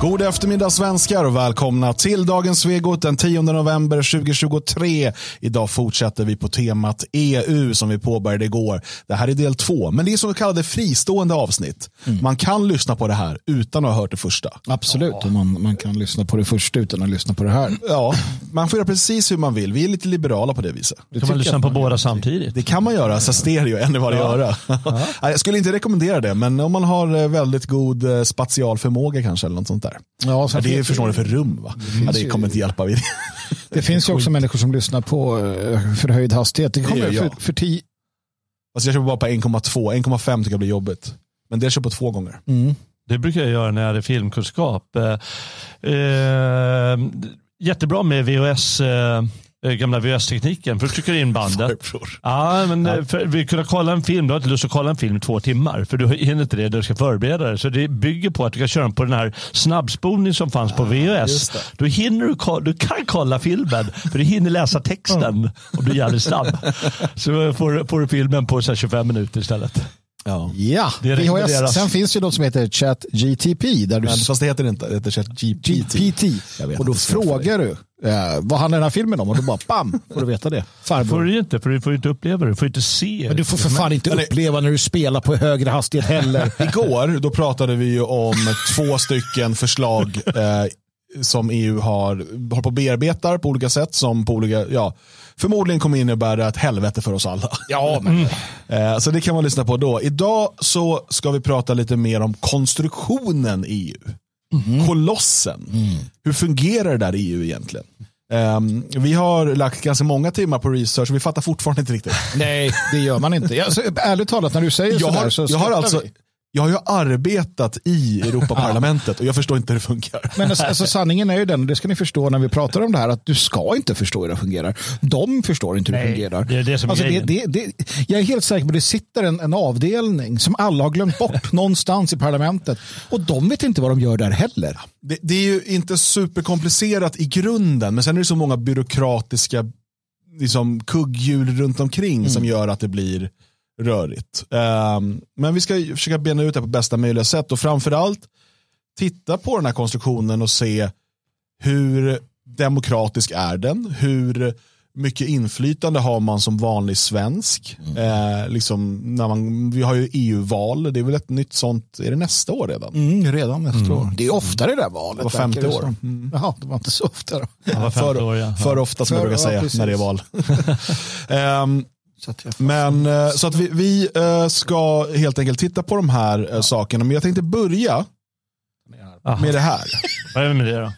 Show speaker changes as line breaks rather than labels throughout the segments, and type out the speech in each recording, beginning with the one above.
God eftermiddag svenskar och välkomna till dagens Svegot den 10 november 2023. Idag fortsätter vi på temat EU som vi påbörjade igår. Det här är del två, men det är så kallade fristående avsnitt. Mm. Man kan lyssna på det här utan att ha hört det första.
Absolut, ja. man, man kan lyssna på det första utan att lyssna på det här.
Ja, man får göra precis hur man vill. Vi är lite liberala på det viset.
Det kan man lyssna på båda samtidigt?
Det kan man göra, så stereo, en i varje ja. öra. Ja. Jag skulle inte rekommendera det, men om man har eh, väldigt god eh, spatial förmåga kanske eller något sånt där där. Ja, ja, det är förstår ni för rum va? Det, ja, det kommer inte hjälpa. Vid.
det finns ju också människor som lyssnar på uh, förhöjd hastighet. Det kommer det för, för tio...
Alltså jag köper bara på 1,2. 1,5 tycker jag blir jobbigt. Men det köper på två gånger.
Mm. Det brukar jag göra när jag hade filmkunskap. Eh, eh, jättebra med VHS. Eh, Eh, gamla VHS-tekniken för att trycka in bandet. Ja, men ja. Eh, för vi kunna kolla en film, du har inte lust att kolla en film i två timmar för du hinner inte det, du ska förbereda dig. Så det bygger på att du kan köra på den här snabbspolning som fanns på VHS. Då hinner du, du kan kolla filmen för du hinner läsa texten om du är jävligt snabb. Så får, får du filmen på så 25 minuter istället.
Ja, ja VHS. Sen finns det något som heter ChatGTP. Där du...
Men, fast det heter det inte, det heter ChatGPT. GPT.
Och då frågar du eh, vad handlar den här filmen om? Och då bara bam, får du veta det.
Farbror. får du inte, för du får inte uppleva det. Du får inte se.
Men du får för fan inte uppleva när du spelar på högre hastighet heller.
Igår, då pratade vi ju om två stycken förslag eh, som EU har, har på bearbetar på olika sätt som på olika, ja, förmodligen kommer innebära ett helvete för oss alla.
Ja, men...
Mm. Så det kan man lyssna på då. Idag så ska vi prata lite mer om konstruktionen EU. Mm. Kolossen. Mm. Hur fungerar det där EU egentligen? Um, vi har lagt ganska många timmar på research och vi fattar fortfarande inte riktigt.
Nej, det gör man inte. Alltså, ärligt talat, när du säger
jag
sådär
har,
så
jag har alltså, vi. Jag har ju arbetat i Europaparlamentet och jag förstår inte hur det funkar.
Men alltså, alltså, sanningen är ju den, och det ska ni förstå när vi pratar om det här, att du ska inte förstå hur det fungerar. De förstår inte hur Nej, det fungerar.
Det är det som
alltså, det, det, det, jag är helt säker på att det sitter en, en avdelning som alla har glömt bort någonstans i parlamentet och de vet inte vad de gör där heller.
Det, det är ju inte superkomplicerat i grunden, men sen är det så många byråkratiska liksom, kugghjul runt omkring mm. som gör att det blir rörigt. Um, men vi ska försöka bena ut det på bästa möjliga sätt och framförallt titta på den här konstruktionen och se hur demokratisk är den? Hur mycket inflytande har man som vanlig svensk? Mm. Eh, liksom när man, vi har ju EU-val, det är väl ett nytt sånt, är det nästa år redan?
Mm, redan nästa mm. år. Det är ofta det där valet. Det
var femte år.
Mm. Jaha, det var inte så ofta då.
Ja, för, år, ja. för ofta som för, jag brukar säga när det är val. um, Så Men eh, så att vi, vi eh, ska helt enkelt titta på de här ja. Eh, sakerna. Men jag tänkte börja Aha. med det här.
Vad är det med det då?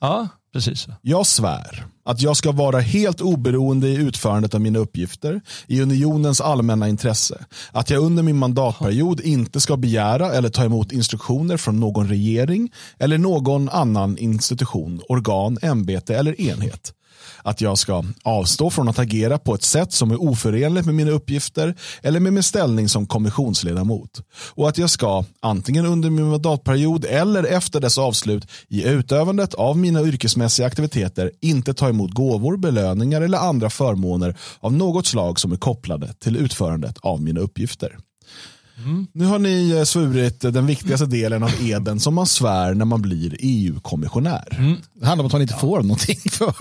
Ja, precis.
Jag svär att jag ska vara helt oberoende i utförandet av mina uppgifter i unionens allmänna intresse. Att jag under min mandatperiod inte ska begära eller ta emot instruktioner från någon regering eller någon annan institution, organ, ämbete eller enhet att jag ska avstå från att agera på ett sätt som är oförenligt med mina uppgifter eller med min ställning som kommissionsledamot. Och att jag ska, antingen under min mandatperiod eller efter dess avslut, i utövandet av mina yrkesmässiga aktiviteter inte ta emot gåvor, belöningar eller andra förmåner av något slag som är kopplade till utförandet av mina uppgifter. Mm. Nu har ni eh, svurit den viktigaste delen av eden som man svär när man blir EU-kommissionär. Mm.
Det handlar om att man inte får någonting för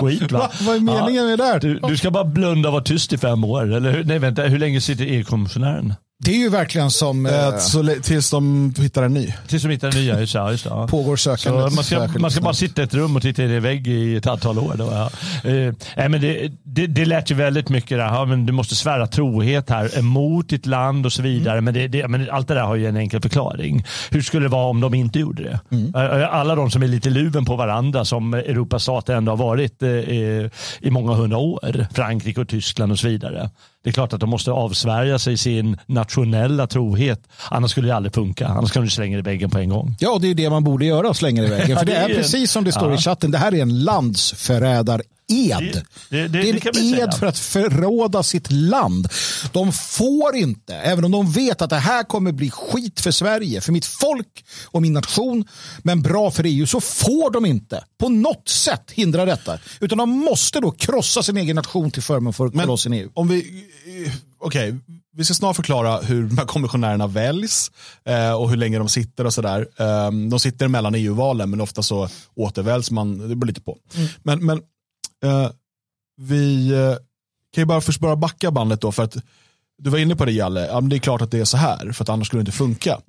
skit, va?
Vad är meningen med det där?
Du, du, ska bara blunda och vara tyst i fem år. Eller, nej, vänta, hur länge sitter EU-kommissionären?
Det är ju verkligen som...
Äh, så, tills de hittar en ny.
Tills de hittar en ny, just det. Just det.
Pågår sökandet.
man ska, man ska bara sitta i ett rum och titta i en vägg i ett antal år. Då, ja. eh, men det, det, det lät ju väldigt mycket där. Ja, men du måste svära trohet här mot ditt land och så vidare. Mm. Men, det, det, men allt det där har ju en enkel förklaring. Hur skulle det vara om de inte gjorde det? Mm. Alla de som är lite luven på varandra som Europas stater ändå har varit eh, i många hundra år. Frankrike och Tyskland och så vidare. Det är klart att de måste avsvärja sig sin nationella trohet. Annars skulle det aldrig funka. Annars kan du slänga det i väggen på en gång.
Ja, det är det man borde göra, slänga det i väggen. För det är precis som det står ja. i chatten. Det här är en landsförrädar ed.
Det- det- det-
är
det kan
en ed för att förråda sitt land. De får inte, även om de vet att det här kommer bli skit för Sverige, för mitt folk och min nation, men bra för EU, så får de inte på något sätt hindra detta. Utan de måste då krossa sin egen nation till förmån för kolossen EU.
om vi, eh, okej, vi ska snart förklara hur de här kommissionärerna väljs eh, och hur länge de sitter och sådär. Eh, de sitter mellan EU-valen men ofta så återväljs man, det beror lite på. Men, men eh, vi eh, kan ju bara först bara backa bandet då för att du var inne på det Jalle, ja, men det är klart att det är så här för att annars skulle det inte funka.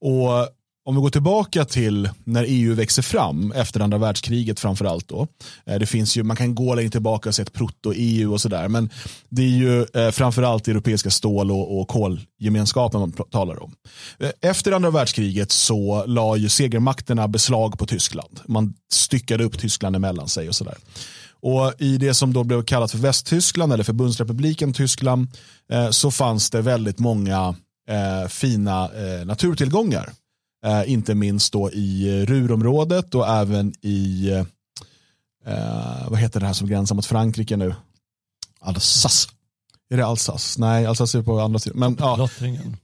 Och om vi går tillbaka till när EU växer fram efter andra världskriget framförallt då. Eh, Det finns ju, man kan gå längre tillbaka och se ett proto-EU och sådär. Men det är ju eh, framförallt europeiska stål och, och kolgemenskapen man talar om. Eh, Efter andra världskriget så la ju segermakterna beslag på Tyskland. Man styckade upp Tyskland emellan sig och sådär. Och i det som då blev kallat för Västtyskland eller förbundsrepubliken Tyskland eh, så fanns det väldigt många eh, fina eh, naturtillgångar. Eh, inte minst då i Rurområdet Ruhrområdet och även i, eh, eh, vad heter det här som gränsar mot Frankrike nu?
Alsace.
Är det Alsace? Nej, Alsace är på andra sidan. Men, ja,
Lottringen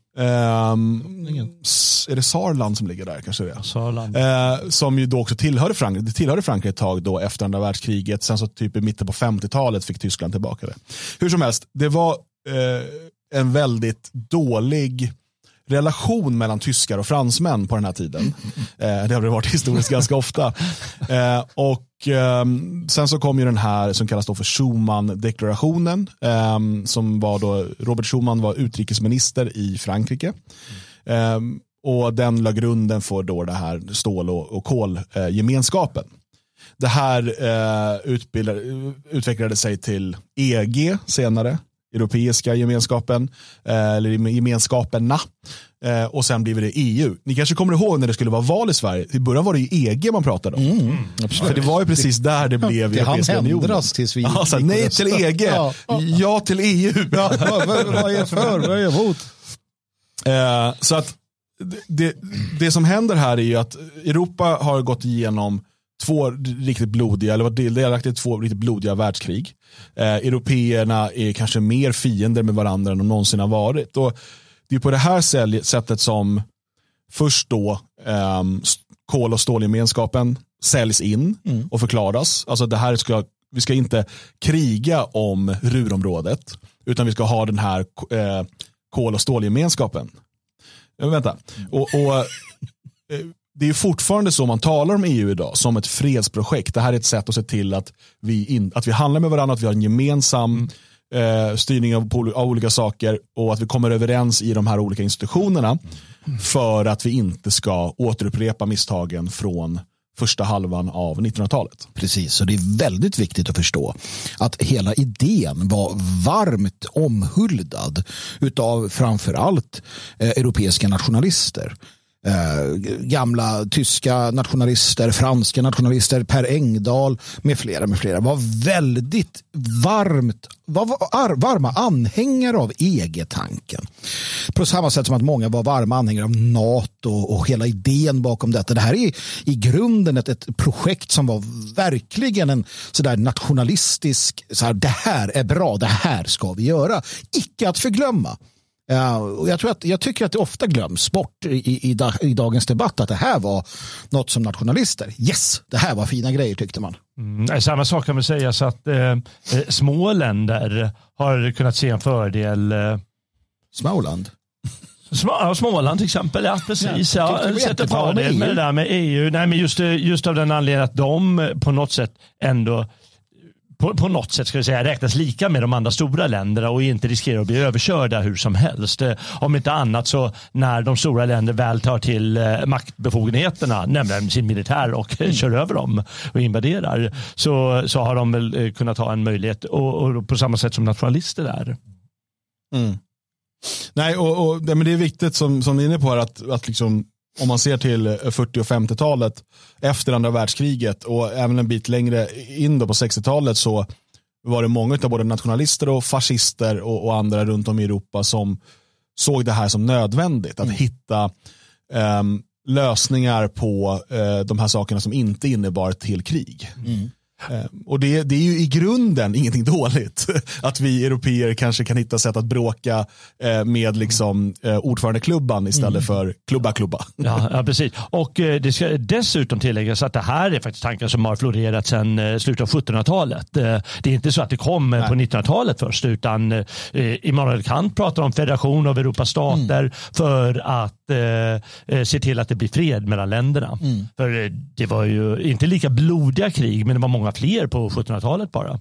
s- är det Saarland som ligger där? Kanske det är.
Sörland.
Eh, som ju då också tillhörde Frankrike, det tillhörde Frankrike ett tag då efter andra världskriget. Sen så typ i mitten på 50-talet fick Tyskland tillbaka det. Hur som helst, det var eh, en väldigt dålig relation mellan tyskar och fransmän på den här tiden. Eh, det har det varit historiskt ganska ofta. Eh, och ehm, sen så kom ju den här som kallas då för Schumann-deklarationen. ehm, som var då, Robert Schumann var utrikesminister i Frankrike. Ehm, och den la grunden för då det här stål och, och kolgemenskapen. Det här eh, utbildade, utvecklade sig till EG senare, Europeiska gemenskapen, eh, eller gemenskaperna. Eh, och sen blev det EU. Ni kanske kommer ihåg när det skulle vara val i Sverige, i början var det ju EG man pratade om. För det var ju precis där det blev
Det
Europeiska unionen.
ändras tills vi
Ja, så här,
gick och
nej till. EG,
Ja.
ja till EU.
Ja, vad, är jag för? Vad är jag emot?
Eh, så att det, det, det som händer här är ju att Europa har gått igenom två riktigt blodiga, eller var delaktiga i två riktigt blodiga världskrig. Eh, Européerna är kanske mer fiender med varandra än de någonsin har varit. Och det är på det här sättet som först då s- kol och stålgemenskapen säljs in och förklaras. Alltså det här ska, vi ska inte kriga om Ruhrområdet, utan vi ska ha den här eh, kol och stålgemenskapen. Ja, vänta. Och, och, eh, det är fortfarande så man talar om EU idag, som ett fredsprojekt. Det här är ett sätt att se till att vi, in, att vi handlar med varandra, att vi har en gemensam eh, styrning av, av olika saker och att vi kommer överens i de här olika institutionerna för att vi inte ska återupprepa misstagen från första halvan av 1900-talet.
Precis, och det är väldigt viktigt att förstå att hela idén var varmt omhuldad utav framförallt eh, europeiska nationalister. Eh, gamla tyska nationalister, franska nationalister, Per Engdahl med flera, med flera var väldigt varmt, var var- varma anhängare av EG-tanken. På samma sätt som att många var varma anhängare av NATO och hela idén bakom detta. Det här är i grunden ett, ett projekt som var verkligen en sådär nationalistisk, så här, det här är bra, det här ska vi göra. Icke att förglömma. Och jag, tror att, jag tycker att det ofta glöms bort i, i, i dagens debatt att det här var något som nationalister, yes, det här var fina grejer tyckte man.
Mm, samma sak kan väl sägas att eh, eh, små länder har kunnat se en fördel. Eh,
Småland.
Småland till exempel, ja precis.
Ja,
Ja, sätter
med
fördel med
EU.
det där med EU. Nej, men just, just av den anledningen att de på något sätt ändå på, på något sätt ska jag säga, räknas lika med de andra stora länderna och inte riskerar att bli överkörda hur som helst. Eh, om inte annat så när de stora länderna väl tar till eh, maktbefogenheterna, nämligen sin militär och
Mm.
kör över dem och invaderar, så, så har de väl eh, kunnat ha en möjlighet och, och på samma sätt som nationalister där. Mm.
Nej, och, och, men det är viktigt som, som ni är inne på här att, att liksom, om man ser till eh, 40 och 50-talet efter andra världskriget och även en bit längre in då på 60-talet så var det många av både nationalister och fascister och, och andra runt om i Europa som såg det här som nödvändigt. Att hitta ehm, lösningar på eh, de här sakerna som inte innebar till krig. Eh, och det, det är ju i grunden ingenting dåligt. Att vi europeer kanske kan hitta sätt att bråka eh, med liksom, eh, ordförandeklubban istället mm. för klubba klubba.
Ja, ja, precis. Och det ska dessutom tilläggas att det här är faktiskt tankar som har florerat sedan slutet av 1700-talet. Det är inte så att det kom Nej. på 1900-talet först utan Immanuel Kant pratar om federation av Europas stater mm. för att se till att det blir fred mellan länderna. Mm. För det var ju inte lika blodiga krig men det var många fler på 1700-talet bara.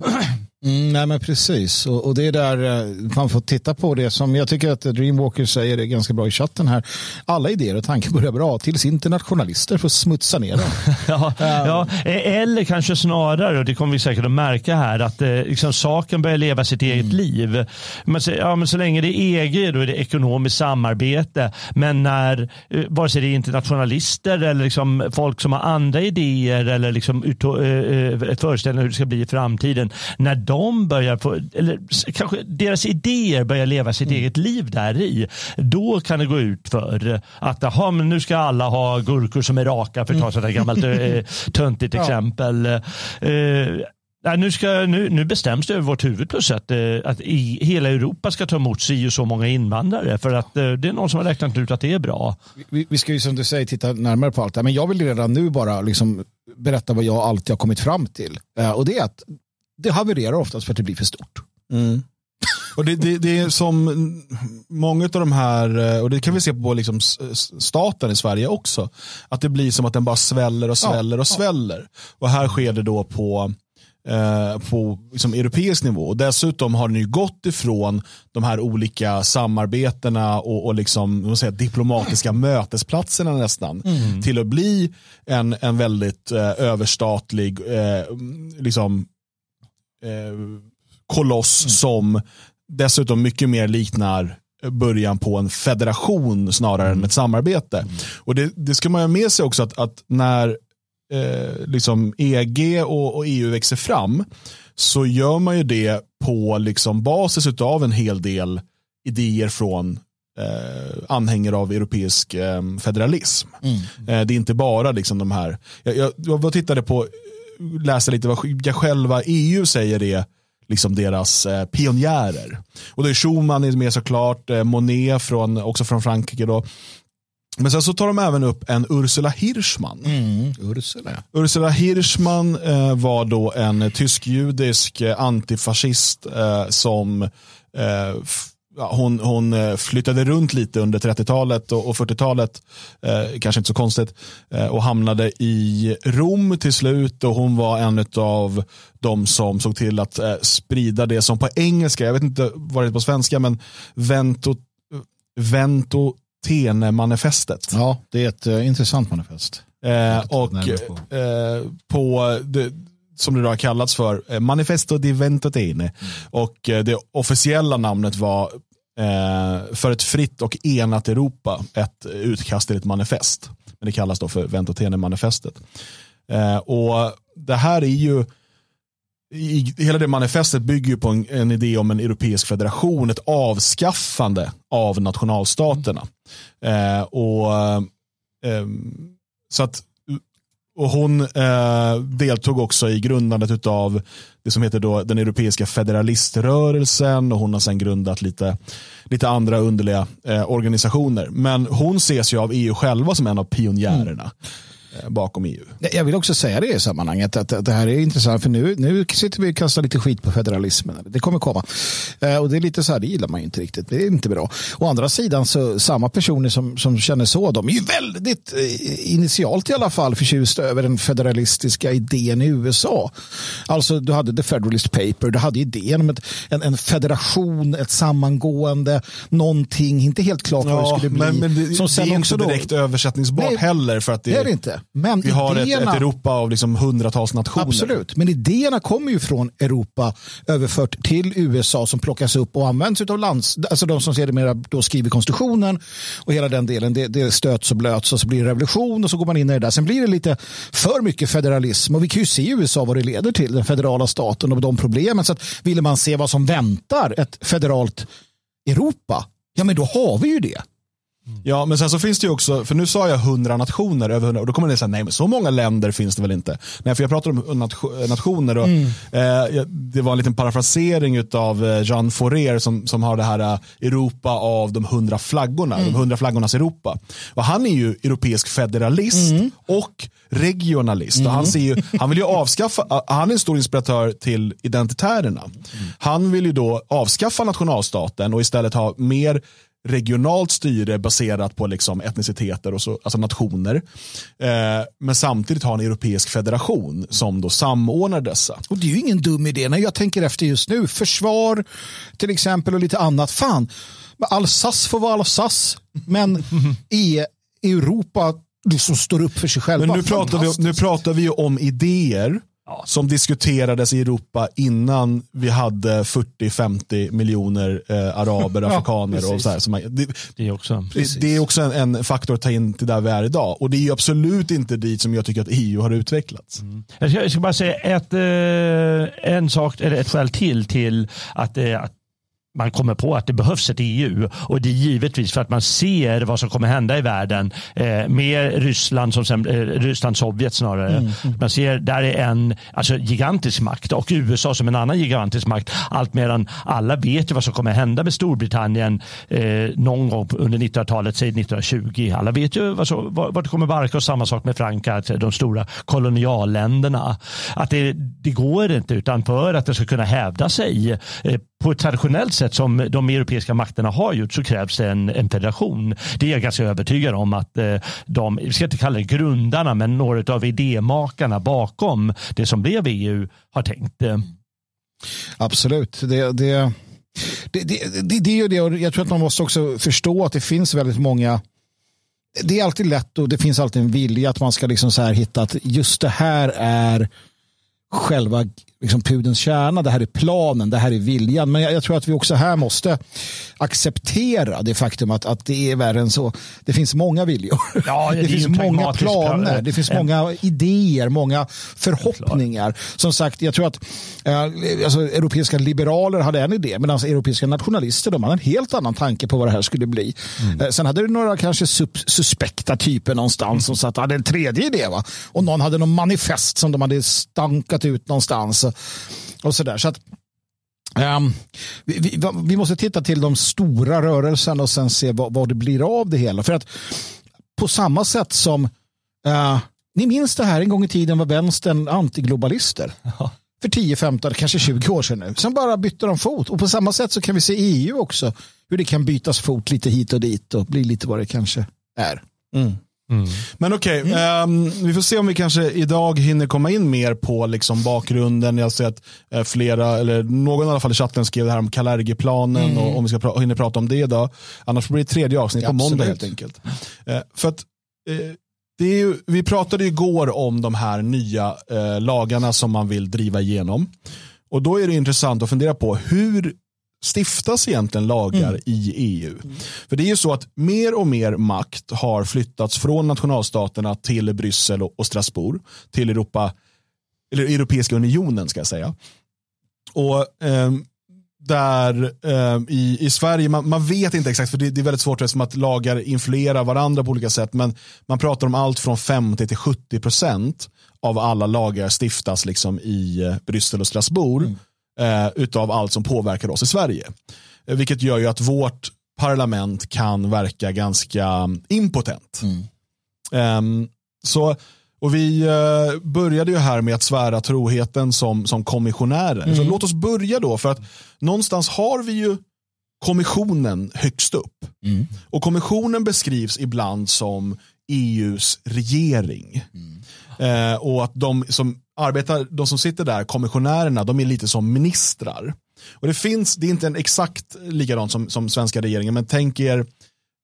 Mm, nej men precis och, och, det är där eh, man får titta på det som jag tycker att Dreamwalker säger är ganska bra i chatten här. Alla idéer och tankar börjar bra tills internationalister får smutsa ner dem.
ja, ja, e- eller kanske snarare, och det kommer vi säkert att märka här, att eh, liksom, saken börjar leva sitt eget mm. liv. Men så, ja, men så länge det är EG då är det ekonomiskt samarbete. Men när, eh, vare sig det är internationalister eller liksom folk som har andra idéer eller liksom, ut, äh, föreställningar hur det ska bli i framtiden, när de börjar få, eller kanske deras idéer börjar leva sitt mm. eget liv där i, då kan det gå ut för att aha, men nu ska alla ha gurkor som är raka för att ta ett mm. gammalt äh, töntigt ja. exempel. Uh, nu, ska, nu, nu bestäms det över vårt huvud plus att, att i hela Europa ska ta emot si och så många invandrare för att det är någon som har räknat ut att det är bra.
Vi, vi ska ju som du säger titta närmare på allt det men jag vill redan nu bara liksom berätta vad jag alltid har kommit fram till. Och det är att det havererar oftast för att det blir för stort. Mm.
Och det, det, det, är som många av de här, och det kan vi se på liksom staten i Sverige också, att det blir som att den bara sväller och sväller ja, och sväller. Ja. Och här sker det då på, eh, på liksom europeisk nivå. Och dessutom har den ju gått ifrån de här olika samarbetena och, och liksom, säga, diplomatiska mötesplatserna nästan, mm. till att bli en, en väldigt eh, överstatlig, eh, liksom, eh, koloss mm. som dessutom mycket mer liknar början på en federation snarare mm. än ett samarbete. Mm. Och det, det, ska man ha med sig också att, att när eh, liksom EG och, och, EU växer fram så gör man ju det på liksom basis av en hel del idéer från eh, anhängare av europeisk eh, federalism. Mm. Eh, det är inte bara liksom de här, jag, jag, jag tittade på läsa lite vad själva EU säger är liksom deras eh, pionjärer. Och då är Schumann är med såklart, eh, Monet från, också från Frankrike. Då. Men sen så tar de även upp en Ursula Hirschman.
Mm, Ursula.
Ursula Hirschman eh, var då en tysk-judisk eh, antifascist eh, som eh, hon, hon eh, flyttade runt lite under 30-talet och, 40-talet, eh, kanske inte så konstigt, eh, och hamnade i Rom till slut och hon var en av de som såg till att eh, sprida det som på engelska, jag vet inte vad det är på svenska, men Vento, Vento Tene-manifestet.
Ja, det är ett uh, intressant manifest.
Eh, och på, eh, på det, som det då har kallats för, Manifesto di Ventotene. Mm. Och det officiella namnet var eh, för ett fritt och enat Europa ett utkast till ett manifest. Men det kallas då för Ventotene-manifestet. Eh, och det här är ju i, hela det manifestet bygger ju på en, en, idé om en europeisk federation, ett avskaffande av nationalstaterna. Eh, och eh, Så att och hon eh, deltog också i grundandet av det som heter då den europeiska federaliströrelsen och hon har sen grundat lite, lite andra underliga eh, organisationer. Men hon ses ju av EU själva som en av pionjärerna. Mm. Eh, bakom EU.
Jag vill också säga det i sammanhanget att det här är intressant för nu, nu sitter vi och kastar lite skit på federalismen. Det kommer komma. Eh, och det är lite så här, det gillar man ju inte riktigt. Det är inte bra. Å andra sidan så samma personer som, som känner så, de är ju väldigt eh, initialt i alla fall förtjusta över den federalistiska idén i USA. Alltså du hade The Federalist Paper, du hade idén om ett, en, en federation, ett sammangående, någonting, inte helt klart ja, vad det skulle bli.
Men, men det, som det är inte direkt då, översättningsbart nej, heller. För att det,
det är det inte.
Men vi har idéerna, ett, ett, Europa av liksom hundratals nationer.
Absolut, men idéerna kommer ju från Europa överfört till USA som plockas upp och används av lands, alltså de som sedermera då skriver konstitutionen och hela den delen. Det, det stöts och blöts och så blir det revolution och så går man in i det där. Sen blir det lite för mycket federalism och vi kan ju se i USA vad det leder till, den federala staten och de problemen. Så att ville man se vad som väntar ett federalt Europa, ja men då har vi ju det.
Ja, men sen så finns det ju också, för nu sa jag 100 nationer, över 100, och då kommer ni säga, nej men så många länder finns det väl inte. Nej, för jag pratar om nation, nationer och
Mm.
eh, det var en liten parafrasering av eh, Jean Fourier som, som har det här eh, Europa av de 100 flaggorna,
Mm.
de 100 flaggornas Europa. Och han är ju europeisk federalist
Mm.
och regionalist. Och han, ser ju, han vill ju avskaffa, han är en stor inspiratör till identitärerna. Han vill ju då avskaffa nationalstaten och istället ha mer regionalt styre baserat på liksom etniciteter och så, alltså nationer. Eh, men samtidigt ha en europeisk federation som då samordnar dessa.
Och det är ju ingen dum idé när jag tänker efter just nu. Försvar till exempel och lite annat. Fan, Alsace får vara Alsace. Men i Europa som står upp för sig själva.
Men nu pratar, vi, nu pratar vi ju om idéer som diskuterades i Europa innan vi hade 40-50 miljoner eh, araber, afrikaner och så här. Som, man- det,
Det är också.
det, det är också en, en faktor att ta in till där vi är idag. Och det är ju absolut inte dit som jag tycker att EU har utvecklats.
Jag ska, jag ska bara säga ett, eh, en sak, eller ett skäl till till att, eh, att man kommer på att det behövs ett EU och det är givetvis för att man ser vad som kommer hända i världen eh, med Ryssland som sen, eh, Ryssland Sovjet snarare. Man ser där är en alltså, gigantisk makt och USA som en annan gigantisk makt. Allt medan alla vet ju vad som kommer hända med Storbritannien eh, någon gång under 1900-talet, säg 1920. Alla vet ju vad så, vad, vart det kommer barka och samma sak med Frankrike, de stora kolonialländerna. Att det, det går inte utan för att det ska kunna hävda sig eh, på ett traditionellt sätt som de europeiska makterna har gjort så krävs det en, en federation. Det är jag ganska övertygad om att eh, de, vi ska inte kalla det grundarna, men några av idémakarna bakom det som blev EU har tänkt. Eh.
Absolut. Det, det, det, det, det, det är ju det. Och jag tror att man måste också förstå att det finns väldigt många det är alltid lätt och det finns alltid en vilja att man ska liksom så här hitta att just det här är själva liksom pudens kärna, det här är planen, det här är viljan. Men jag, jag tror att vi också här måste acceptera det faktum att, att det är värre än så. Det finns många viljor.
Ja, det
det, finns många planer,
plan.
det finns många idéer, många förhoppningar. Som sagt, jag tror att eh, alltså, europeiska liberaler hade en idé medan europeiska nationalister de hade en helt annan tanke på vad det här skulle bli. Eh, sen hade du några kanske suspekta typer någonstans som satt hade en tredje idé. Va? Och någon hade någon manifest som de hade stankat ut någonstans. Och, och sådär. Så att, ehm, vi, vi, vi måste titta till de stora rörelserna och sen se vad, vad det blir av det hela. För att på samma sätt som eh, ni minns det här en gång i tiden var vänstern antiglobalister. För 10, 15, kanske 20 år sedan nu. Sen bara bytte de fot. Och på samma sätt så kan vi se EU också. Hur det kan bytas fot lite hit och dit och bli lite vad det kanske är.
Men okej, ehm, vi får se om vi kanske idag hinner komma in mer på liksom bakgrunden. Jag ser att eh, flera, eller någon i alla fall i chatten skrev det här om Kalergi-planen och om vi ska pra- hinner prata om det idag. Annars blir det tredje avsnitt
Ja,
på måndag helt enkelt. Eh, för att eh, det är ju, vi pratade ju igår om de här nya lagarna som man vill driva igenom. Och då är det intressant att fundera på hur stiftas egentligen lagar i EU? För det är ju så att mer och mer makt har flyttats från nationalstaterna till Bryssel och Strasbourg, till Europa, eller Europeiska unionen ska jag säga. Och ehm, där ehm, i, i Sverige, man, man vet inte exakt för det, det är väldigt svårt eftersom att lagar influerar varandra på olika sätt. Men man pratar om allt från 50 till 70 procent av alla lagar stiftas liksom i eh, Bryssel och Strasbourg. Eh, utav allt som påverkar oss i Sverige. Eh, vilket gör ju att vårt parlament kan verka ganska mm, impotent. Ehm, så, och vi eh, började ju här med att svära troheten som, som kommissionärer. Så låt oss börja då, för att någonstans har vi ju kommissionen högst upp. Och kommissionen beskrivs ibland som EUs regering. Eh, och att de som arbetar, de som sitter där, kommissionärerna, de är lite som ministrar. Och det finns, det är inte en exakt likadant som, som svenska regeringen, men tänk er,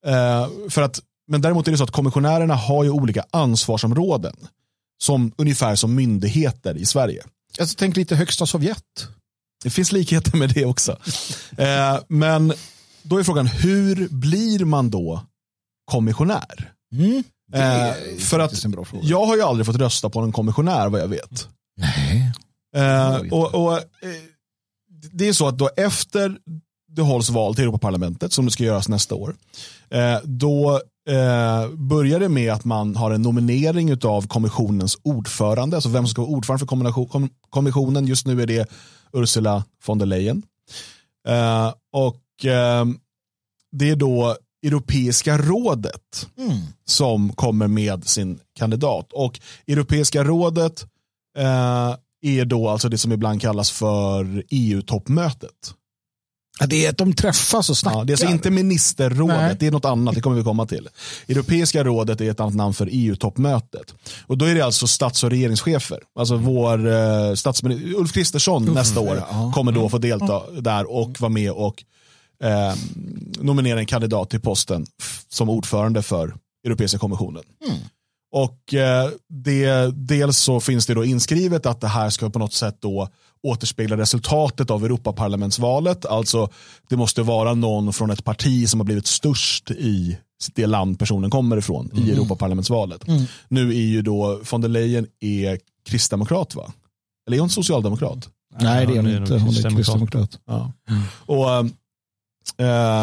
eh, för att, men däremot är det så att kommissionärerna har ju olika ansvarsområden. Som, ungefär som myndigheter i Sverige.
Jag tänker lite högsta Sovjet.
Det finns likheter med det också. Eh, men då är frågan, hur blir man då kommissionär?
Mm.
Eh, för att
en bra fråga.
jag har ju aldrig fått rösta på en kommissionär vad jag vet.
Nej.
Eh, och, och, eh, det är så att då efter det hålls val till Europaparlamentet som det ska göras nästa år. Eh, då eh, börjar det med att man har en nominering av kommissionens ordförande, alltså vem som ska vara ordförande för kommissionen. Just nu är det Ursula von der Leyen. Eh, och det är då Europeiska rådet mm. som kommer med sin kandidat. Och Europeiska rådet eh, är då alltså det som ibland kallas för EU-toppmötet.
Ja, det är att de träffas och snackar. Ja,
det är alltså inte ministerrådet, Nej. det är något annat, det kommer vi komma till. Europeiska rådet är ett annat namn för EU-toppmötet. Och då är det alltså stats och regeringschefer. Alltså vår eh, statsminister, Ulf Kristersson nästa år kommer då få delta där och vara med och eh, nominera en kandidat till posten som ordförande för Europeiska kommissionen. Mm. Och eh, det, dels så finns det då inskrivet att det här ska på något sätt då återspegla resultatet av Europaparlamentsvalet. Alltså det måste vara någon från ett parti som har blivit störst i det land personen kommer ifrån mm. i Europaparlamentsvalet. Mm. Nu är ju då von der Leyen är kristdemokrat va? Eller är hon socialdemokrat?
Nej det är hon inte, hon är kristdemokrat.
Ja. Mm. Och,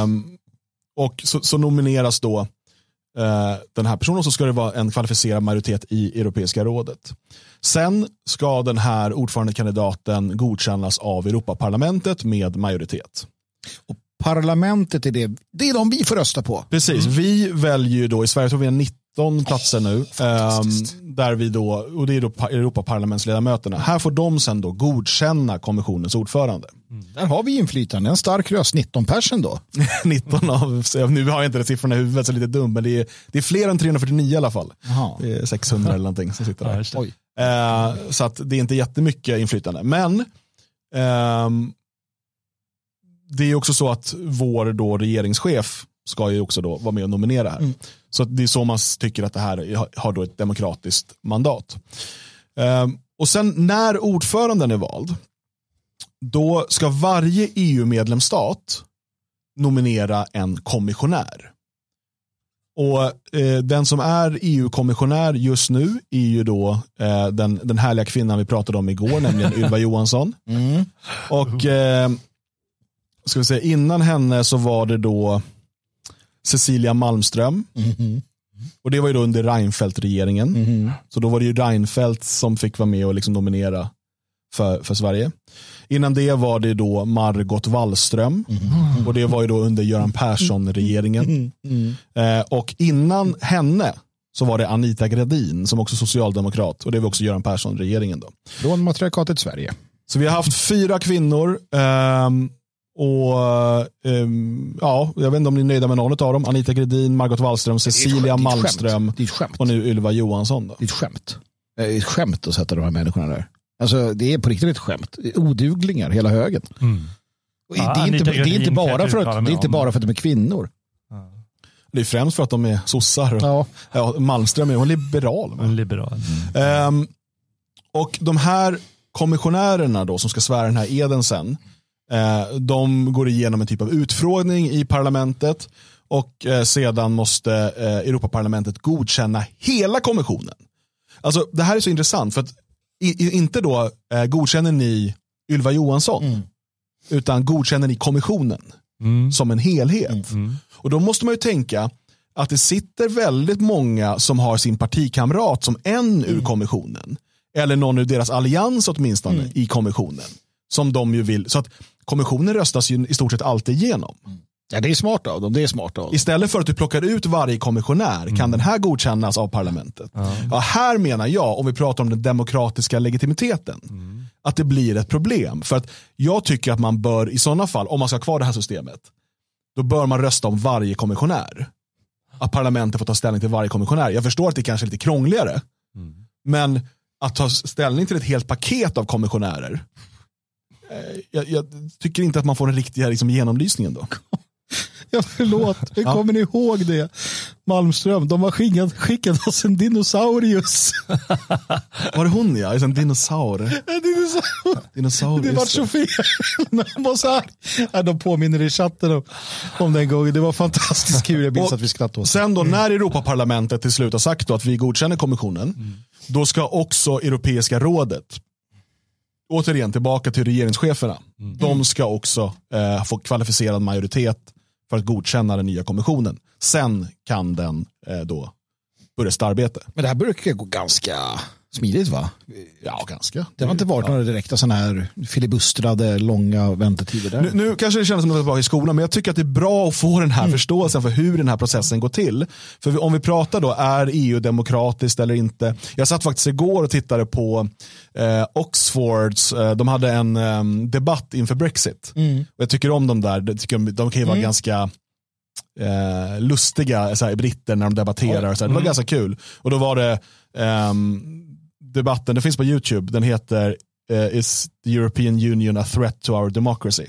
Um, och så, så, nomineras då uh, den här personen och så ska det vara en kvalificerad majoritet i Europeiska rådet. Sen ska den här ordförandekandidaten godkännas av Europaparlamentet med majoritet.
Och parlamentet är det, det är de vi får rösta på.
Precis, mm. vi väljer ju då i Sverige, tror vi har 90 13 platser nu. Um, där vi då, och det är då Europaparlamentsledamöterna. Här får de sen då godkänna kommissionens ordförande.
Mm. Där har vi inflytande, en stark röst, 19 persen då.
19 av, nu har jag inte de siffrorna i huvudet så lite dum, men det är, det är fler än 349 i alla fall. Aha. Det är 600 eller någonting som sitter där. Ja, uh, eh, så att det är inte jättemycket inflytande. Men um, det är också så att vår då regeringschef ska ju också då vara med och nominera här. Mm. Så det är så man tycker att det här har då ett demokratiskt mandat. Um, och sen när ordföranden är vald, då ska varje EU-medlemsstat nominera en kommissionär. Och eh, Den som är EU-kommissionär just nu är ju då eh, den, den härliga kvinnan vi pratade om igår, nämligen Ylva Johansson. Mm. Och eh, ska vi säga, innan henne så var det då Cecilia Malmström. Mm. Och det var ju då under Reinfeldt-regeringen. Mm. Så då var det ju Reinfeldt som fick vara med och liksom nominera för, för Sverige. Innan det var det då Margot Wallström. Mm. Och det var ju då under Göran Persson-regeringen. Mm. Eh, och innan henne så var det Anita Gradin som också socialdemokrat. Och det var också Göran Persson-regeringen. då.
Från matriarkatet Sverige.
Så vi har haft fyra kvinnor. Eh, och um, ja, Jag vet inte om ni är nöjda med någon av dem. Anita Gredin, Margot Wallström, Cecilia
skämt,
Malmström och nu Ylva Johansson. Då.
Det är ett skämt. Det är ett skämt att sätta de här människorna där. Alltså, det är på riktigt ett skämt. Oduglingar hela högen. Mm. Ja, det, är inte, det, är inte, bara för att, det är inte bara för att de är kvinnor.
Det är främst för att de är sossar. Ja. Ja, Malmström är hon liberal.
Va? liberal.
Mm. Um, och de här kommissionärerna då som ska svära den här eden sen de går igenom en typ av utfrågning i parlamentet och eh, sedan måste eh, Europaparlamentet godkänna hela kommissionen. Alltså Det här är så intressant för att inte då godkänner ni Ylva Johansson mm. utan godkänner ni kommissionen mm. som en helhet. Mm. mm. Och då måste man ju tänka att det sitter väldigt många som har sin partikamrat som en ur mm. kommissionen. Eller någon ur deras allians åtminstone mm. i kommissionen. Som de ju vill. Så att kommissionen röstas ju i stort sett alltid igenom.
Ja, det är smart av dem. Det är smart av dem.
Istället för att du plockar ut varje kommissionär mm. kan den här godkännas av parlamentet. Mm. Ja, här menar jag, om vi pratar om den demokratiska legitimiteten, mm. att det blir ett problem. För att jag tycker att man bör, i sådana fall, om man ska ha kvar det här systemet, då bör man rösta om varje kommissionär. Att parlamentet får ta ställning till varje kommissionär. Jag förstår att det kanske är lite krångligare, mm. men att ta ställning till ett helt paket av kommissionärer jag, jag, tycker inte att man får den riktiga liksom, genomlysningen då.
Ja, förlåt, hur ja. kommer ni ihåg det? Malmström, de har skickat, skickat oss en dinosaurius.
Var det hon ja? En dinosaur. En
dinosaur. dinosaur det var så fel. De, var så här. de påminner i chatten om, om den gången. Det var fantastiskt kul. Jag minns att vi skrattade åt
Sen då när Europaparlamentet till slut har sagt att vi godkänner kommissionen, mm. då ska också Europeiska rådet återigen tillbaka till regeringscheferna. De ska också eh, få kvalificerad majoritet för att godkänna den nya kommissionen. Sen kan den eh, då börja sitt arbete.
Men det här brukar gå ganska smidigt va?
Ja, ganska.
Det har inte varit några direkta sådana här filibustrade långa väntetider där.
Nu, nu kanske det känns som att jag är tillbaka i skolan, men jag tycker att det är bra att få den här förståelsen för hur den här processen går till. För om vi pratar då, är EU demokratiskt eller inte? Jag satt faktiskt igår och tittade på eh, Oxfords, eh, de hade en eh, debatt inför Brexit. Och jag tycker om dem där, tycker jag, de kan ju vara ganska eh, lustiga så här, britter när de debatterar. Och så här. Det var ganska kul. Och då var det ehm, debatten, det finns på YouTube, den heter eh, Is the European Union a threat to our democracy?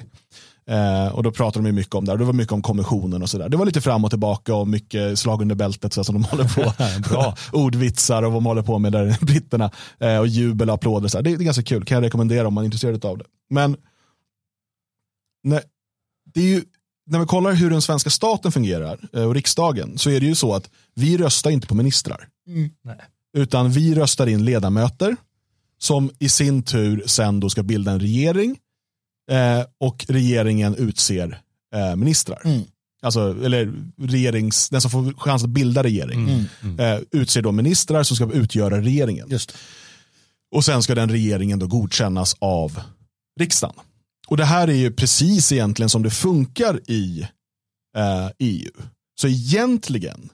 Eh, och då pratar de ju mycket om det här. Det var mycket om kommissionen och sådär. Det var lite fram och tillbaka och mycket slag under bältet så som de håller på.
Bra.
Ordvitsar och vad de håller på med där, britterna. Eh, och jubel och applåder. Så här. Det, det är ganska kul, kan jag rekommendera om man är intresserad av det. Men när, det är ju, när vi kollar hur den svenska staten fungerar och riksdagen så är det ju så att vi röstar inte på ministrar.
Nej.
Utan vi röstar in ledamöter som i sin tur sen då ska bilda en regering eh, och regeringen utser eh, ministrar.
Mm.
Alltså, eller regerings, den som får chans att bilda regering eh, utser då ministrar som ska utgöra regeringen.
Just
Och sen ska den regeringen då godkännas av riksdagen. Och det här är ju precis egentligen som det funkar i eh, EU. Så egentligen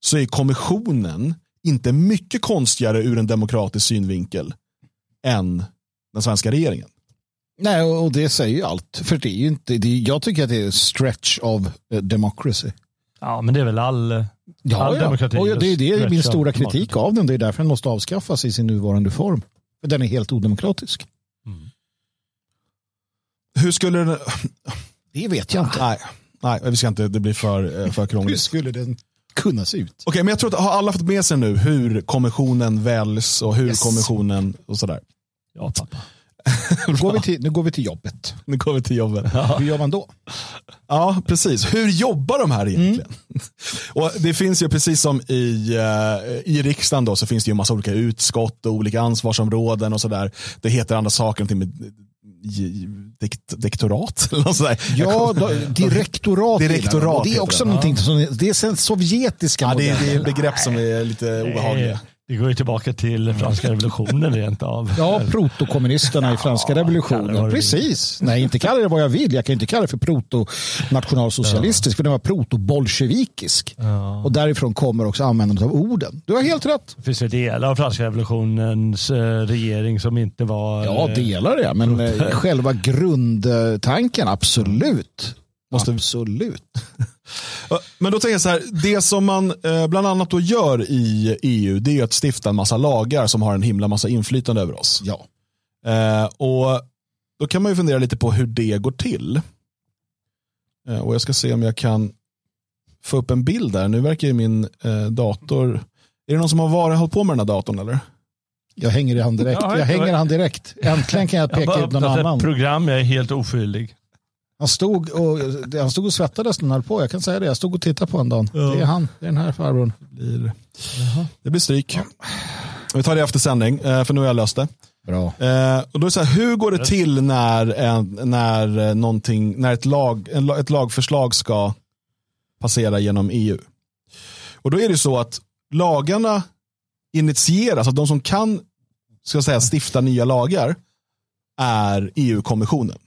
så är kommissionen inte mycket konstigare ur en demokratisk synvinkel än den svenska regeringen.
Nej, och det säger ju allt. För det är ju inte, det är, jag tycker att det är stretch of eh, democracy.
Ja, men det är väl all, all demokrati.
Och det är det är min stora kritik av den. Det är därför den måste avskaffas i sin nuvarande form. För den är helt odemokratisk.
Hur skulle den...
Det vet jag inte.
Nej, nej vi ska inte, det blir för, eh, för
Hur
krångligt.
skulle den kunna se ut?
Okej, men jag tror att har alla fått med sig nu hur kommissionen väljs och hur
Yes.
kommissionen och sådär.
Ja, pappa.
Nu går, vi till, nu går vi till jobbet.
Nu går vi till jobbet.
Hur gör man då?
Ja, precis. Hur jobbar de här egentligen? Och Det finns ju precis som i, eh, i riksdagen då, så finns det ju en massa olika utskott och olika ansvarsområden och sådär. Det heter andra saker, någonting med dektorat eller sådär.
Ja, då, direktorat.
Direktorat
det är också
det.
någonting som, det är sen sovjetiska
Ja, det, är, det är begrepp som är lite obehagliga.
Det, går ju tillbaka till franska revolutionen rent av.
Ja, protokommunisterna i franska
det
revolutionen. Precis. Nej, inte kalla det vad jag vill. Jag kan inte kalla det för proto-nationalsocialistisk, för den var proto-bolsjevikisk. Och därifrån kommer också användandet av orden. Du har helt rätt.
Det finns ju delar av franska revolutionens eh, regering som inte var...
Ja,
eh,
delar det. Men eh, själva grundtanken, absolut.
Måste-
Absolut.
Men då tänker jag så här, det som man eh, bland annat då gör i EU, det är ju att stifta en massa lagar som har en himla massa inflytande över oss.
Ja.
Eh, och Då kan man ju fundera lite på hur det går till. Eh, och Jag ska se om jag kan få upp en bild där. Nu verkar ju min dator... Är det någon som har varit, hållit på med den här datorn eller?
Jag hänger i han direkt.
Ja,
Jag hänger i
jag-
han direkt. Äntligen kan jag
Jag
peka
bara
ut någon
öppnat ett
annan.
program, jag är helt oskyldig.
Han stod, och, han stod och svettades när han höll på. Jag kan säga det. Jag stod och tittade på honom.
Ja.
Det är han. Det är den här farbrorn.
blir, det blir stryk. Vi tar det efter sändning, eh, för nu har jag löst det.
Bra.
Eh, och då är det så här, hur går det till när, en, när, eh, någonting, när ett, lag, en, ett lagförslag ska passera genom EU? Och då är det så att lagarna initieras, att de som kan ska säga, stifta nya lagar är EU-kommissionen.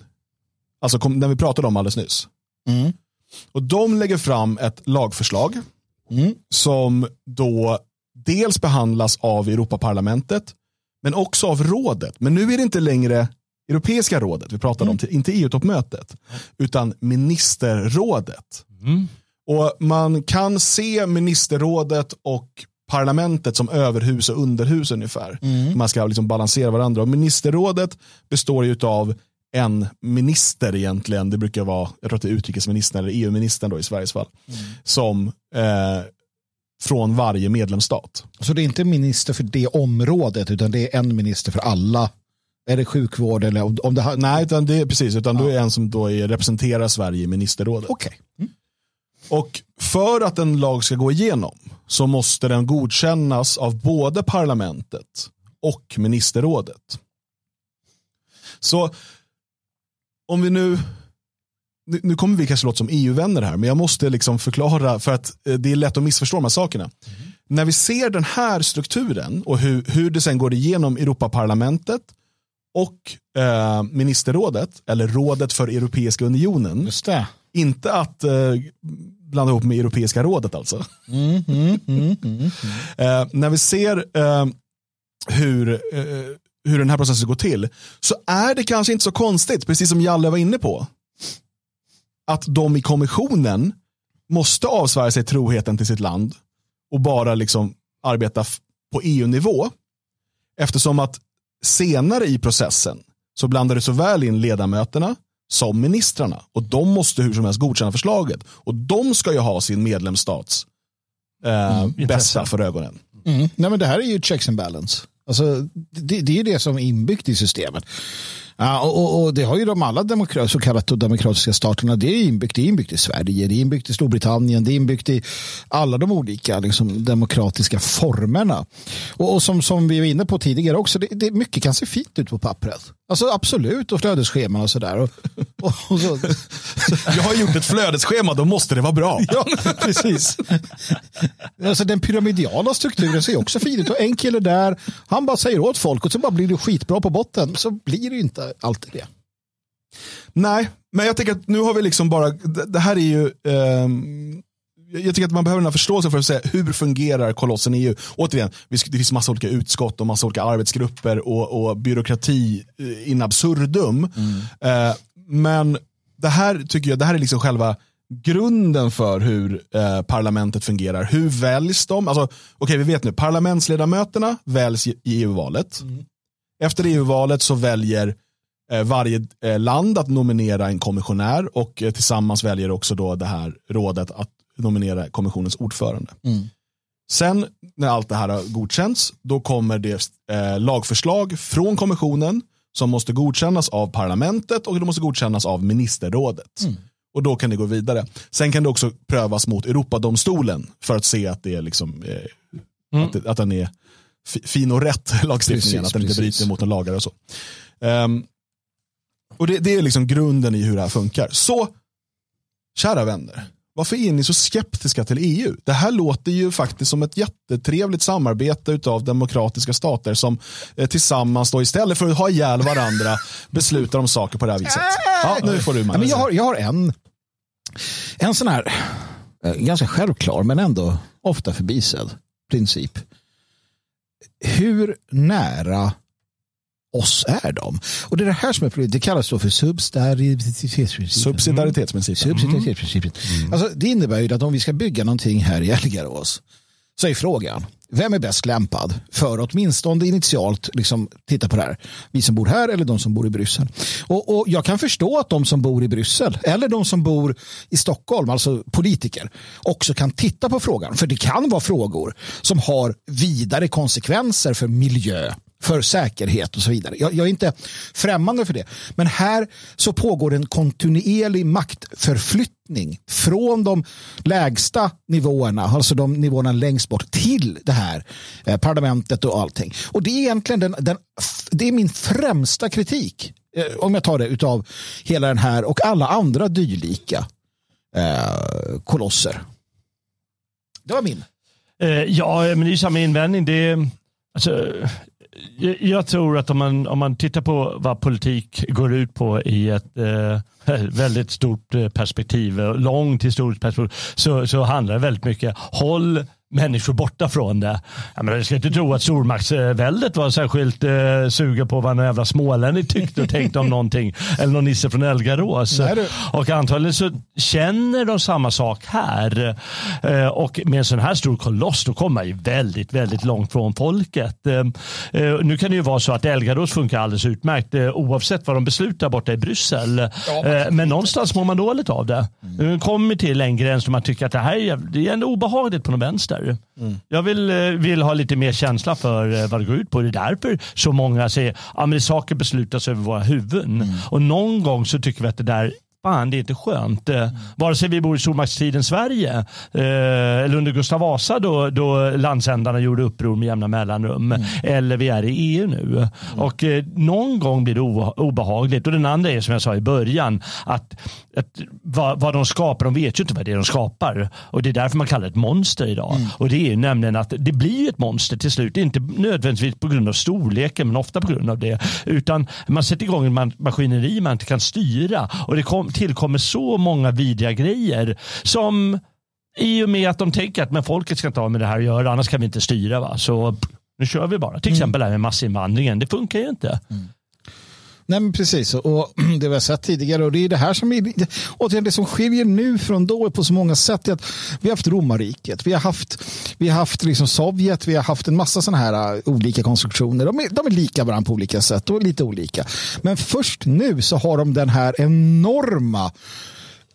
Alltså kom, den vi pratade om alldeles nyss.
Mm.
Och de lägger fram ett lagförslag
Mm.
som då dels behandlas av Europaparlamentet men också av rådet. Men nu är det inte längre Europeiska rådet vi pratar om, inte EU-toppmötet, utan ministerrådet.
Mm.
Och man kan se ministerrådet och parlamentet som överhus och underhus ungefär. Man ska liksom balansera varandra. Och ministerrådet består ju av en minister egentligen, det brukar vara, jag tror att det är utrikesministern eller EU-ministern då i Sveriges fall, som eh, från varje medlemsstat.
Så det är inte minister för det området utan det är en minister för alla. Är det sjukvård eller om, om det har...
Nej, utan det är precis, utan du är en som då är, representerar Sverige i ministerrådet.
Okej.
Och för att en lag ska gå igenom så måste den godkännas av både parlamentet och ministerrådet. Så om vi nu, nu, kommer vi kanske låta som EU-vänner här, men jag måste liksom förklara för att eh, det är lätt att missförstå de här sakerna. När vi ser den här strukturen och hur, hur det sen går igenom Europaparlamentet och eh, ministerrådet, eller rådet för Europeiska unionen,
Just det.
inte att eh, blanda ihop med Europeiska rådet alltså.
Mm, mm, mm, mm.
Eh, när vi ser eh, hur, eh, hur den här processen går till så är det kanske inte så konstigt, precis som Jalle var inne på, att de i kommissionen måste avsvära sig troheten till sitt land och bara liksom arbeta på EU-nivå. Eftersom att senare i processen så blandar det såväl in ledamöterna som ministrarna. Och de måste hur som helst godkänna förslaget. Och de ska ju ha sin medlemsstats eh, bästa för ögonen.
Mm. Nej, men det här är ju checks and balance. Alltså, det, det är ju det som är inbyggt i systemet. Ja, och, och, det har ju de alla demokra- så kallade demokratiska staterna. Det är inbyggt, det är inbyggt i Sverige, det är inbyggt i Storbritannien, det är inbyggt i alla de olika liksom, demokratiska formerna. Och, och som, som vi var inne på tidigare också, det, det, mycket kan se fint ut på pappret. Alltså absolut, och flödesscheman och sådär. Och, och, så,
Jag har gjort ett flödesschema, då måste det vara bra.
Ja, precis. Alltså, den pyramidala strukturen ser också fin ut. Och en kille där, han bara säger åt folk och så bara blir det skitbra på botten. Så blir det inte alltid det.
Nej, men jag tänker att nu har vi liksom bara, det det här är ju, ehm, jag tycker att man behöver den här förståelsen för att säga hur fungerar kolossen EU. Återigen, det finns massa olika utskott och massa olika arbetsgrupper och, och byråkrati eh, in absurdum. Eh, men det här tycker jag, det här är liksom själva grunden för hur eh, parlamentet fungerar. Hur väljs de? Alltså, Okej, vi vet nu, parlamentsledamöterna väljs i EU-valet. Efter EU-valet så väljer eh, varje eh, land att nominera en kommissionär och eh, tillsammans väljer också då det här rådet att nominera kommissionens ordförande. Sen när allt det här har godkänts, då kommer det eh, lagförslag från kommissionen som måste godkännas av parlamentet och det måste godkännas av ministerrådet. Och då kan det gå vidare. Sen kan det också prövas mot Europadomstolen för att se att det är liksom, eh, att, det, att den är fi- fin och rätt lagstiftningen,
Precis,
att den inte
precis.
bryter mot några lagar och så. Ehm, och det, det är liksom grunden i hur det här funkar. Så, kära vänner, varför är ni så skeptiska till EU? Det här låter ju faktiskt som ett jättetrevligt samarbete av demokratiska stater som eh, tillsammans då istället för att ha ihjäl varandra beslutar om saker på det här viset. Ja, nu får du Magnus.
men jag, har, jag har en, en sån här eh, ganska självklar men ändå ofta förbisedd princip. Hur nära oss är de? Och det är det här som är problemet. Det kallas då för subsidiaritetsprincipen.
Subsidiaritetsprincipen.
Subsidiaritetsprincipen. Alltså, det innebär ju att om vi ska bygga någonting här i Elgarås så är frågan, vem är bäst lämpad för åtminstone initialt liksom, titta på det här? Vi som bor här eller de som bor i Bryssel? Och, och jag kan förstå att de som bor i Bryssel eller de som bor i Stockholm, alltså politiker, också kan titta på frågan. För det kan vara frågor som har vidare konsekvenser för miljö, för säkerhet och så vidare. Jag, jag är inte främmande för det. Men här så pågår en kontinuerlig maktförflyttning från de lägsta nivåerna, alltså de nivåerna längst bort, till det här eh, parlamentet och allting. Och det är egentligen den, den, det är min främsta kritik, eh, om jag tar det, utav hela den här och alla andra dylika eh, kolosser. Det var min.
Eh, ja, men det är ju samma invändning. Det är, alltså, jag, tror att om man, om man tittar på vad politik går ut på i ett eh, väldigt stort eh, perspektiv, långt historiskt perspektiv, så, så handlar det väldigt mycket håll människor borta från det. Jag, menar, jag ska inte tro att stormaktsväldet var särskilt eh, sugen på vad någon jävla smålänning tyckte och tänkte om någonting. Eller någon nisse från Elgarås. Och antagligen så känner de samma sak här. Eh, och med en sån här stor koloss då kommer man ju väldigt, väldigt långt från folket. Eh, eh, nu kan det ju vara så att Elgarås funkar alldeles utmärkt eh, oavsett vad de beslutar borta i Bryssel. Eh, men någonstans mår man dåligt av det. Nu kommer till en gräns där man tycker att det här är, det är ändå obehagligt på något vänster. Jag vill, eh, vill ha lite mer känsla för eh, vad det går ut på. Det är därför så många säger att saker beslutas över våra huvuden. Och någon gång så tycker vi att det där fan det är inte skönt. Mm. Vare sig vi bor i stormaktstiden Sverige eh, eller under Gustav Vasa då, då landsändarna gjorde uppror med jämna mellanrum. Mm. Eller vi är i EU nu. Mm. Och eh, någon gång blir det obehagligt. Och den andra är som jag sa i början att, att vad, vad de skapar, de vet ju inte vad det är de skapar. Och det är därför man kallar det ett monster idag. Mm. Och det är nämligen att det blir ett monster till slut. Inte nödvändigtvis på grund av storleken men ofta på grund av det. Utan man sätter igång en maskineri man inte kan styra. Och det kom, tillkommer så många vidriga grejer som i och med att de tänker att men folket ska inte ha med det här att göra, annars kan vi inte styra. Va? Så nu kör vi bara. Till mm. exempel det här med massinvandringen, det funkar ju inte. Mm.
Nej, men precis. Och det vi har sett tidigare och det är det här som är återigen det som skiljer nu från då på så många sätt. Är att vi har haft romarriket, vi har haft, vi har haft liksom Sovjet, vi har haft en massa sådana här äh, olika konstruktioner. De är, de är lika varandra på olika sätt och lite olika. Men först nu så har de den här enorma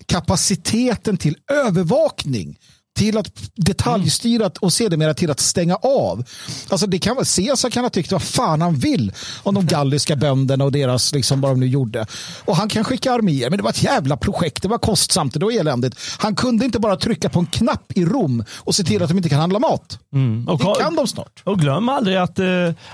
kapaciteten till övervakning till att detaljstyra och sedermera till att stänga av. Alltså det kan, Caesar kan ha tyckt vad fan han vill om de galliska bönderna och deras, liksom vad de nu gjorde. Och han kan skicka arméer, men det var ett jävla projekt, det var kostsamt, det var eländigt. Han kunde inte bara trycka på en knapp i Rom och se till att de inte kan handla mat. Mm. Och, det kan de snart.
Och glöm aldrig att eh,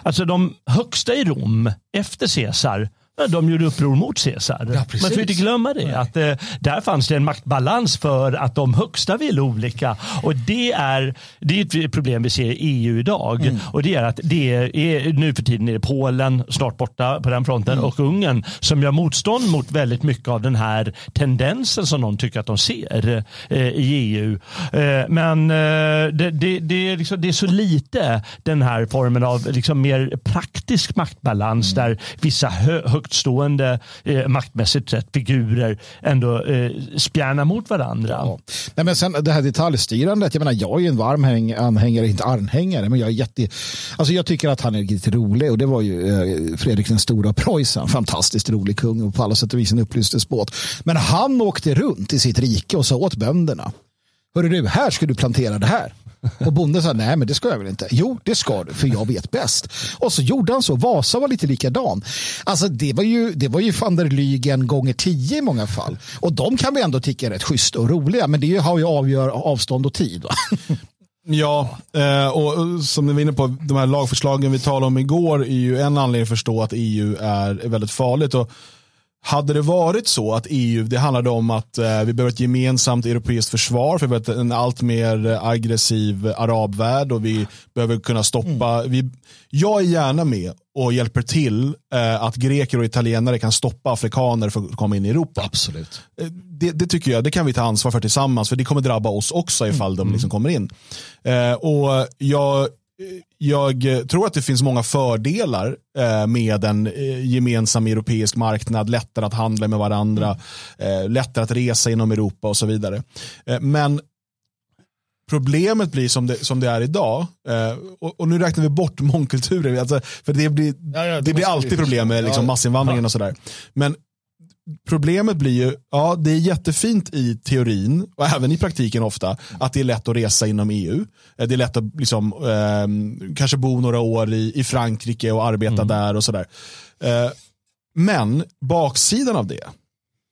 alltså de högsta i Rom efter Caesar de gjorde uppror mot Caesar. Ja, Man får inte glömma det. Att, eh, där fanns det en maktbalans för att de högsta ville olika. Och det är, det är ett problem vi ser i EU idag. Mm. Och det är att det är, nu för tiden är det Polen, snart borta på den fronten, mm. och Ungern som gör motstånd mot väldigt mycket av den här tendensen som de tycker att de ser eh, i EU. Eh, men eh, det, det, det, är liksom, det är så lite den här formen av liksom mer praktisk maktbalans mm. där vissa hö, högtstående eh, maktmässigt sett figurer ändå eh, spjärnar mot varandra. Ja.
Nej, men sen det här detaljstyrandet, jag menar jag är ju en varm häng, anhängare, inte anhängare, men jag är jätte, alltså jag tycker att han är lite rolig och det var ju eh, Fredrik den stora Preussen, fantastiskt rolig kung och på alla sätt och vis en upplysningsbåt. Men han åkte runt i sitt rike och sa åt bönderna, hörru du, här ska du plantera det här. Och bonden sa nej men det ska jag väl inte. Jo det ska du för jag vet bäst. Och så gjorde han så. Vasa var lite likadan. Alltså det var ju, det var ju van der Lygen gånger tio i många fall. Och de kan vi ändå tycka är rätt schyssta och roliga. Men det har ju avgör avstånd och tid.
Ja, eh, och som ni var inne på, de här lagförslagen vi talade om igår är ju en anledning att förstå att EU är väldigt farligt. Och hade det varit så att EU, det handlade om att eh, vi behöver ett gemensamt europeiskt försvar för vi har en allt mer aggressiv arabvärld och vi behöver kunna stoppa. Mm. Vi, jag är gärna med och hjälper till eh, att greker och italienare kan stoppa afrikaner från att komma in i Europa.
Absolut.
Eh, det, det, tycker jag, det kan vi ta ansvar för tillsammans för det kommer drabba oss också ifall mm. de liksom kommer in. Eh, och jag jag tror att det finns många fördelar eh, med en eh, gemensam europeisk marknad, lättare att handla med varandra, lättare att resa inom Europa och så vidare. Men problemet blir som det, som det är idag, och, nu räknar vi bort mångkulturer, alltså, för det blir, ja, ja, det, det blir alltid problem med liksom, massinvandringen och sådär. Men problemet blir ju, ja det är jättefint i teorin och även i praktiken ofta att det är lätt att resa inom EU. Eh, det är lätt att liksom, eh, kanske bo några år i, i Frankrike och arbeta mm. där och sådär. Eh, men baksidan av det,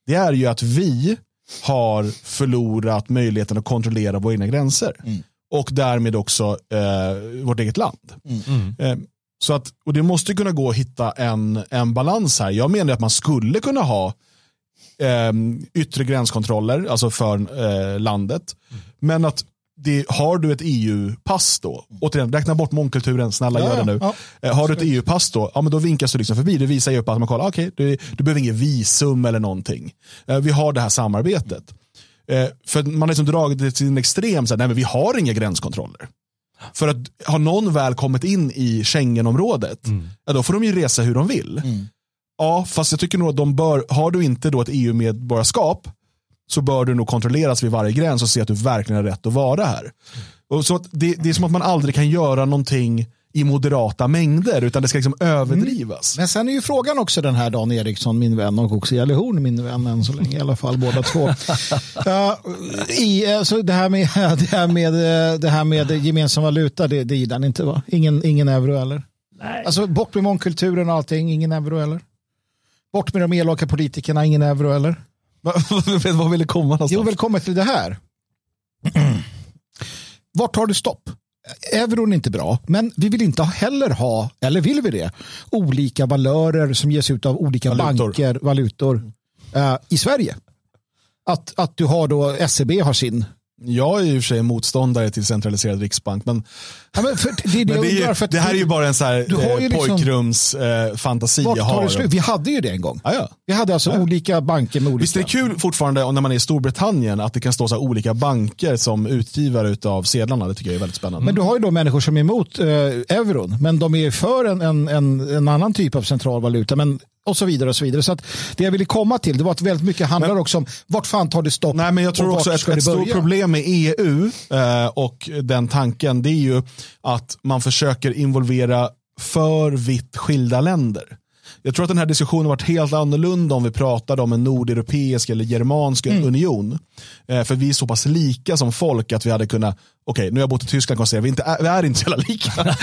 det är ju att vi har förlorat möjligheten att kontrollera våra egna gränser. Mm. Och därmed också eh, vårt eget land. Mm. Eh, så att, och det måste kunna gå att hitta en, en balans här. Jag menar att man skulle kunna ha eh, yttre gränskontroller, alltså för eh, landet. Mm. Men att det, har du ett EU-pass då, återigen räkna bort mångkulturen, snälla ja, gör det nu. Ja, eh, har du ett EU-pass då, ja men då vinkas du liksom förbi. Det visar EU-pass, man kollar, okej, okay, du, du behöver inget visum eller någonting. Eh, vi har det här samarbetet. Eh, för man har liksom dragit det till en extrem, så här, nej men vi har inga gränskontroller. För att har någon väl kommit in i Schengenområdet, mm. ja, då får de ju resa hur de vill. Mm. Ja, fast jag tycker nog att de bör, har du inte då ett EU-medborgarskap så bör du nog kontrolleras vid varje gräns och se att du verkligen har rätt att vara här. Och så det, det är som att man aldrig kan göra någonting i moderata mängder utan det ska liksom överdrivas.
Mm. Men sen är ju frågan också den här Dan Eriksson, min vän och också Jalle Horn, min vän än så länge i alla fall båda två. uh, i, alltså det, här med, det, här med, det här med gemensam valuta, det, det gillar ni inte va? Ingen, ingen euro eller? Nej. Alltså bort med mångkulturen och allting, ingen euro eller? Bort med de elaka politikerna, ingen euro eller?
Vad vill det komma någonstans?
Jo, välkommen till det här. Vart tar du stopp? Euron är inte bra, men vi vill inte heller ha, eller vill vi det, olika valörer som ges ut av olika
Valutor.
banker, valutor eh, i Sverige. Att, att du har då, SEB har sin.
Jag är i och för sig motståndare till centraliserad riksbank, men,
Ja, men det, det,
men det, är ju, det här är ju bara en så här, eh,
liksom-
pojkrums eh, jag har.
Vi hade ju det en gång.
Ja.
Vi hade alltså olika banker med olika...
Visst är det kul fortfarande när man är i Storbritannien att det kan stå så olika banker som utgivare av sedlarna. Det tycker jag är väldigt spännande.
Men du har ju då människor som är emot eh, euron, men de är för en, en, en, en annan typ av central valuta. Men, och så vidare och så vidare. Så att det jag ville komma till det var att väldigt mycket handlar också om vart fan tar det stopp?
Nej, men jag tror
och
också att ett
det
stort problem med EU eh, och den tanken det är ju att man försöker involvera för vitt skilda länder. Jag tror att den här diskussionen varit helt annorlunda om vi pratade om en nordeuropeisk eller germansk
Mm.
union. Eh, för vi är så pass lika som folk att vi hade kunnat, okej nu har jag bott i Tyskland kan jag säga, vi, inte är, vi är inte så jävla lika.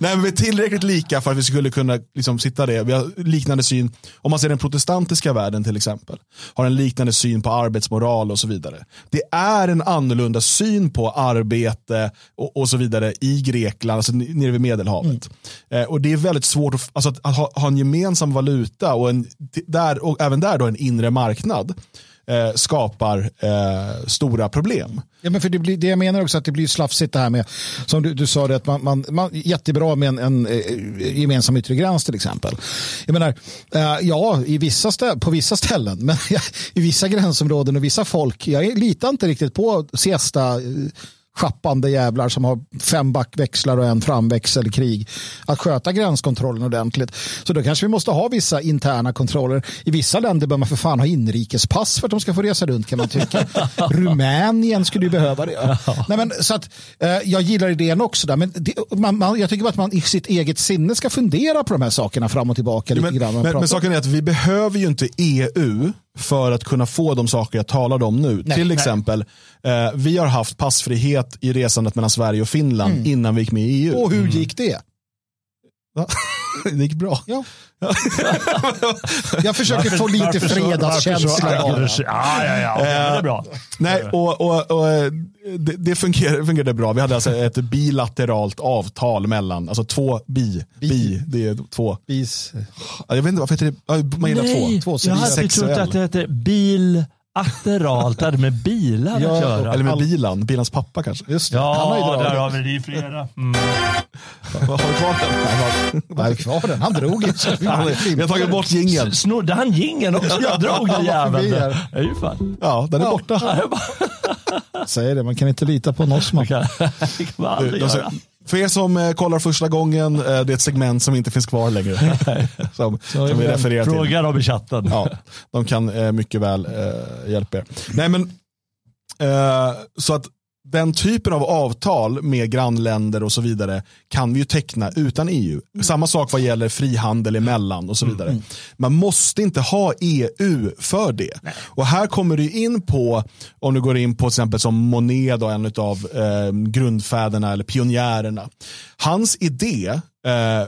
Nej men vi är tillräckligt lika för att vi skulle kunna liksom, sitta det. Vi har liknande syn, om man ser den protestantiska världen till exempel, har en liknande syn på arbetsmoral och så vidare. Det är en annorlunda syn på arbete och, och så vidare i Grekland, alltså nere vid Medelhavet. Eh, och det är väldigt svårt att, alltså, att ha, ha en gemensam valuta och, en, där, och även där då en inre marknad eh, skapar eh, stora problem.
Ja, men för det, blir, det jag menar också att det blir slafsigt det här med, som du, du sa det, att man, man, man, jättebra med en, en en gemensam yttre gräns till exempel. Jag menar, eh, ja, i vissa stä, på vissa ställen, men i vissa gränsområden och vissa folk, jag litar inte riktigt på siesta eh, schappande jävlar som har fem backväxlar och en framväxel i krig att sköta gränskontrollen ordentligt. Så då kanske vi måste ha vissa interna kontroller. I vissa länder bör man för fan ha inrikespass för att de ska få resa runt kan man tycka. Rumänien skulle ju behöva det. Nej, men, så att, eh, jag gillar idén också där, men det, man, man, jag tycker bara att man i sitt eget sinne ska fundera på de här sakerna fram och tillbaka lite
Men,
grann.
men, men saken är att vi behöver ju inte EU för att kunna få de saker jag talade om nu.
Nej,
Till exempel, eh, vi har haft passfrihet i resandet mellan Sverige och Finland innan vi gick med i EU.
Och hur gick det?
Va? det gick bra.
Ja. jag försöker få lite
Varför
fredagskänsla.
varför? Ja, ja, ja. Det är bra.
Nej, och, och, och eh, det, det fungerade, fungerade bra. Vi hade alltså ett bilateralt avtal mellan, alltså två bi, bi, det är två.
Bis.
Ja, Jag vet inte varför heter det, man gillar två.
Två
jag hade trott att det hette bilateralt. Det hade med bilar
Ja,
att göra.
Eller med bilan, bilans pappa kanske.
Just det. Han har ju
Ja, där har vi det. Ju flera. Mm.
Har du kvar den?
Nej, kvar den. Han drog ju. vi i
har tagit bort jingeln.
Snodde han jingeln också? Jag drog den jäveln. Det är ju fan.
Ja, den är borta.
Ja,
Säger det, man kan inte lita på Nossman.
Det kan man aldrig göra.
För er som eh, kollar första gången, eh, det är ett segment som inte finns kvar längre. som, som vi refererar till.
Fråga dem i chatten.
Ja, de kan eh, mycket väl hjälpa er. Nej, men, så att den typen av avtal med grannländer och så vidare kan vi ju teckna utan EU. Samma sak vad gäller frihandel emellan och så vidare. Man måste inte ha EU för det. Och här kommer du in på, om du går in på till exempel som Monet, då, en av eh, grundfäderna eller pionjärerna. Hans idé eh,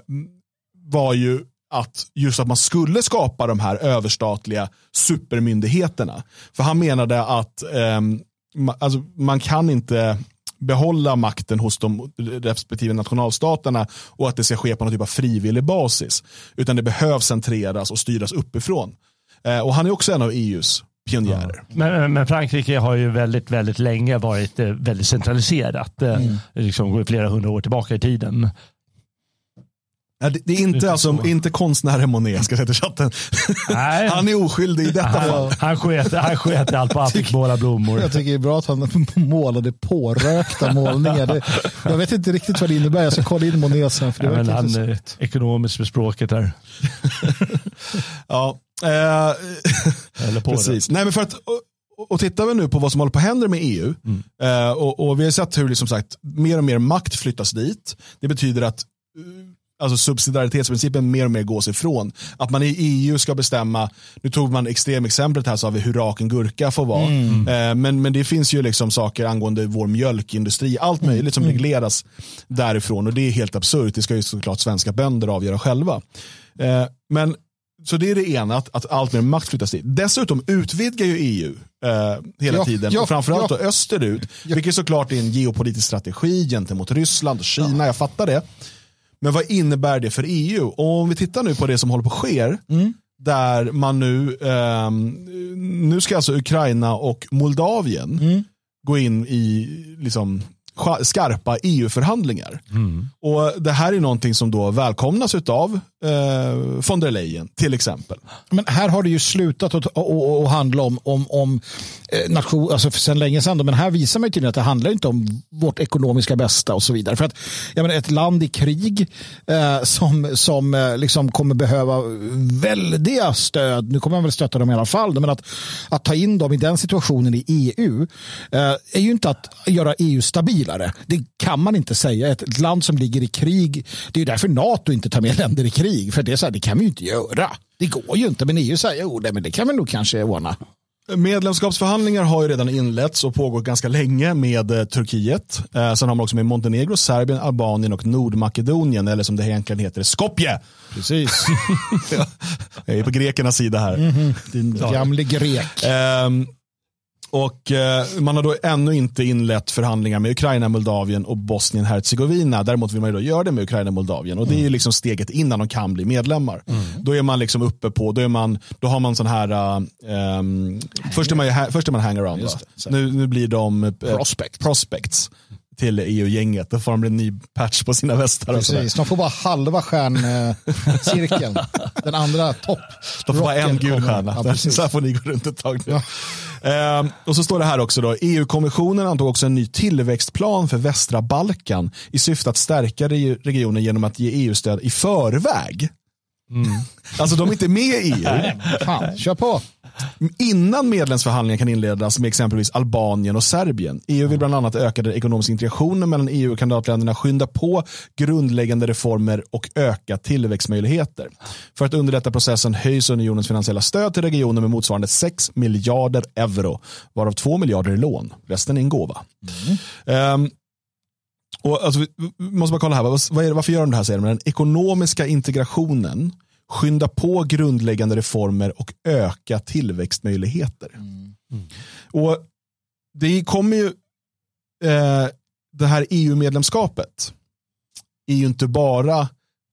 var ju att just att man skulle skapa de här överstatliga supermyndigheterna. För han menade att ma- alltså, man kan inte behålla makten hos de respektive nationalstaterna och att det ska ske på någon typ av frivillig basis. Utan det behövs centreras och styras uppifrån. Eh, och han är också en av EUs pionjärer.
Men, men Frankrike har ju väldigt, väldigt länge varit eh, väldigt centraliserat. eh, Liksom går flera hundra år tillbaka i tiden.
Ja, det, det är inte, alltså,
så.
inte konstnären Monet, ska jag säga till chatten.
Nej.
Han är oskyldig i detta fall.
Han, han, sket, han sket allt på han måla blommor.
Jag tycker det är bra att han målade pårökta målningar. Det, jag vet inte riktigt vad det innebär. Jag ska kolla in Monet sen. För det
Ja, men han är
så.
ekonomiskt med språket här.
Ja. Eh, Precis. Nej, men för att, och, och tittar vi nu på vad som håller på att hända med EU eh, och, och vi har sett hur liksom sagt, mer och mer makt flyttas dit. Det betyder att eh, alltså subsidiaritetsprincipen mer och mer gås ifrån. Att man i EU ska bestämma, nu tog man extremexemplet här så har vi hur rak en gurka får vara. Eh, men, men det finns ju liksom saker angående vår mjölkindustri, allt möjligt som regleras därifrån och det är helt absurt. Det ska ju såklart svenska bönder avgöra själva. Eh, men så det är det ena, att, att allt mer makt flyttas dit. Dessutom utvidgar ju EU eh, hela
Ja,
tiden,
ja,
och framförallt
ja.
österut, vilket såklart är en geopolitisk strategi gentemot Ryssland och Kina, jag fattar det. Men vad innebär det för EU? Och om vi tittar nu på det som håller på att ske, där man nu, ehm, nu ska alltså Ukraina och Moldavien gå in i liksom, skarpa EU-förhandlingar. Och Det här är någonting som då välkomnas av eh, von der Leyen till exempel.
Men här har det ju slutat att, att, att, handla om, om, om eh, nation, alltså för sedan länge sedan. Men här visar man ju tydligen att det handlar inte om vårt ekonomiska bästa och så vidare. För att jag menar, ett land i krig eh, som, som eh, liksom kommer behöva väldiga stöd. Nu kommer man väl stötta dem i alla fall. Men att, att ta in dem i den situationen i EU eh, är ju inte att göra EU stabil stabilare. Det kan man inte säga. Ett, land som ligger i krig. Det är därför NATO inte tar med länder i krig. För det är så här, det kan vi ju inte göra. Det går ju inte. Men EU säger jo, men det kan vi nog kanske ordna.
Medlemskapsförhandlingar har ju redan inletts och pågår ganska länge med eh, Turkiet. Eh, sen har man också med Montenegro, Serbien, Albanien och Nordmakedonien, eller som det egentligen heter, Skopje.
Precis.
Jag är på grekernas sida här.
Din gamle grek.
Ehm, och eh, man har då ännu inte inlett förhandlingar med Ukraina, Moldavien och Bosnien-Hercegovina. Däremot vill man ju då göra det med Ukraina och Moldavien. Och det är ju liksom steget innan de kan bli medlemmar. Då är man liksom uppe på, då, är man, då har man sån här, ehm, först, är man ju, först är man hangaround. Nu, nu blir de eh,
Prospect.
prospects till EU-gänget. Då får de en ny patch på sina västar.
Precis. De får bara halva stjärncirkeln. Den andra topp.
De får bara en gul stjärna.
Ja,
så här får ni gå runt ett tag nu. Ehm, och så står det här också då. EU-kommissionen antog också en ny tillväxtplan för västra Balkan i syfte att stärka re- regionen genom att ge EU-stöd i förväg. Alltså de är inte med i EU.
Fan, kör på.
Innan medlemsförhandlingar kan inledas med exempelvis Albanien och Serbien. EU vill bland annat öka den ekonomiska integrationen mellan EU och kandidatländerna, skynda på grundläggande reformer och öka tillväxtmöjligheter. För att underlätta processen höjs unionens finansiella stöd till regionen med motsvarande 6 miljarder euro, varav 2 miljarder är lån. Resten är en gåva. Ehm, och alltså, vi måste bara kolla här, vad är det, varför gör de det här? Säger de? Den ekonomiska integrationen, skynda på grundläggande reformer och öka tillväxtmöjligheter. Och Det kommer ju, eh, det här EU-medlemskapet är ju inte bara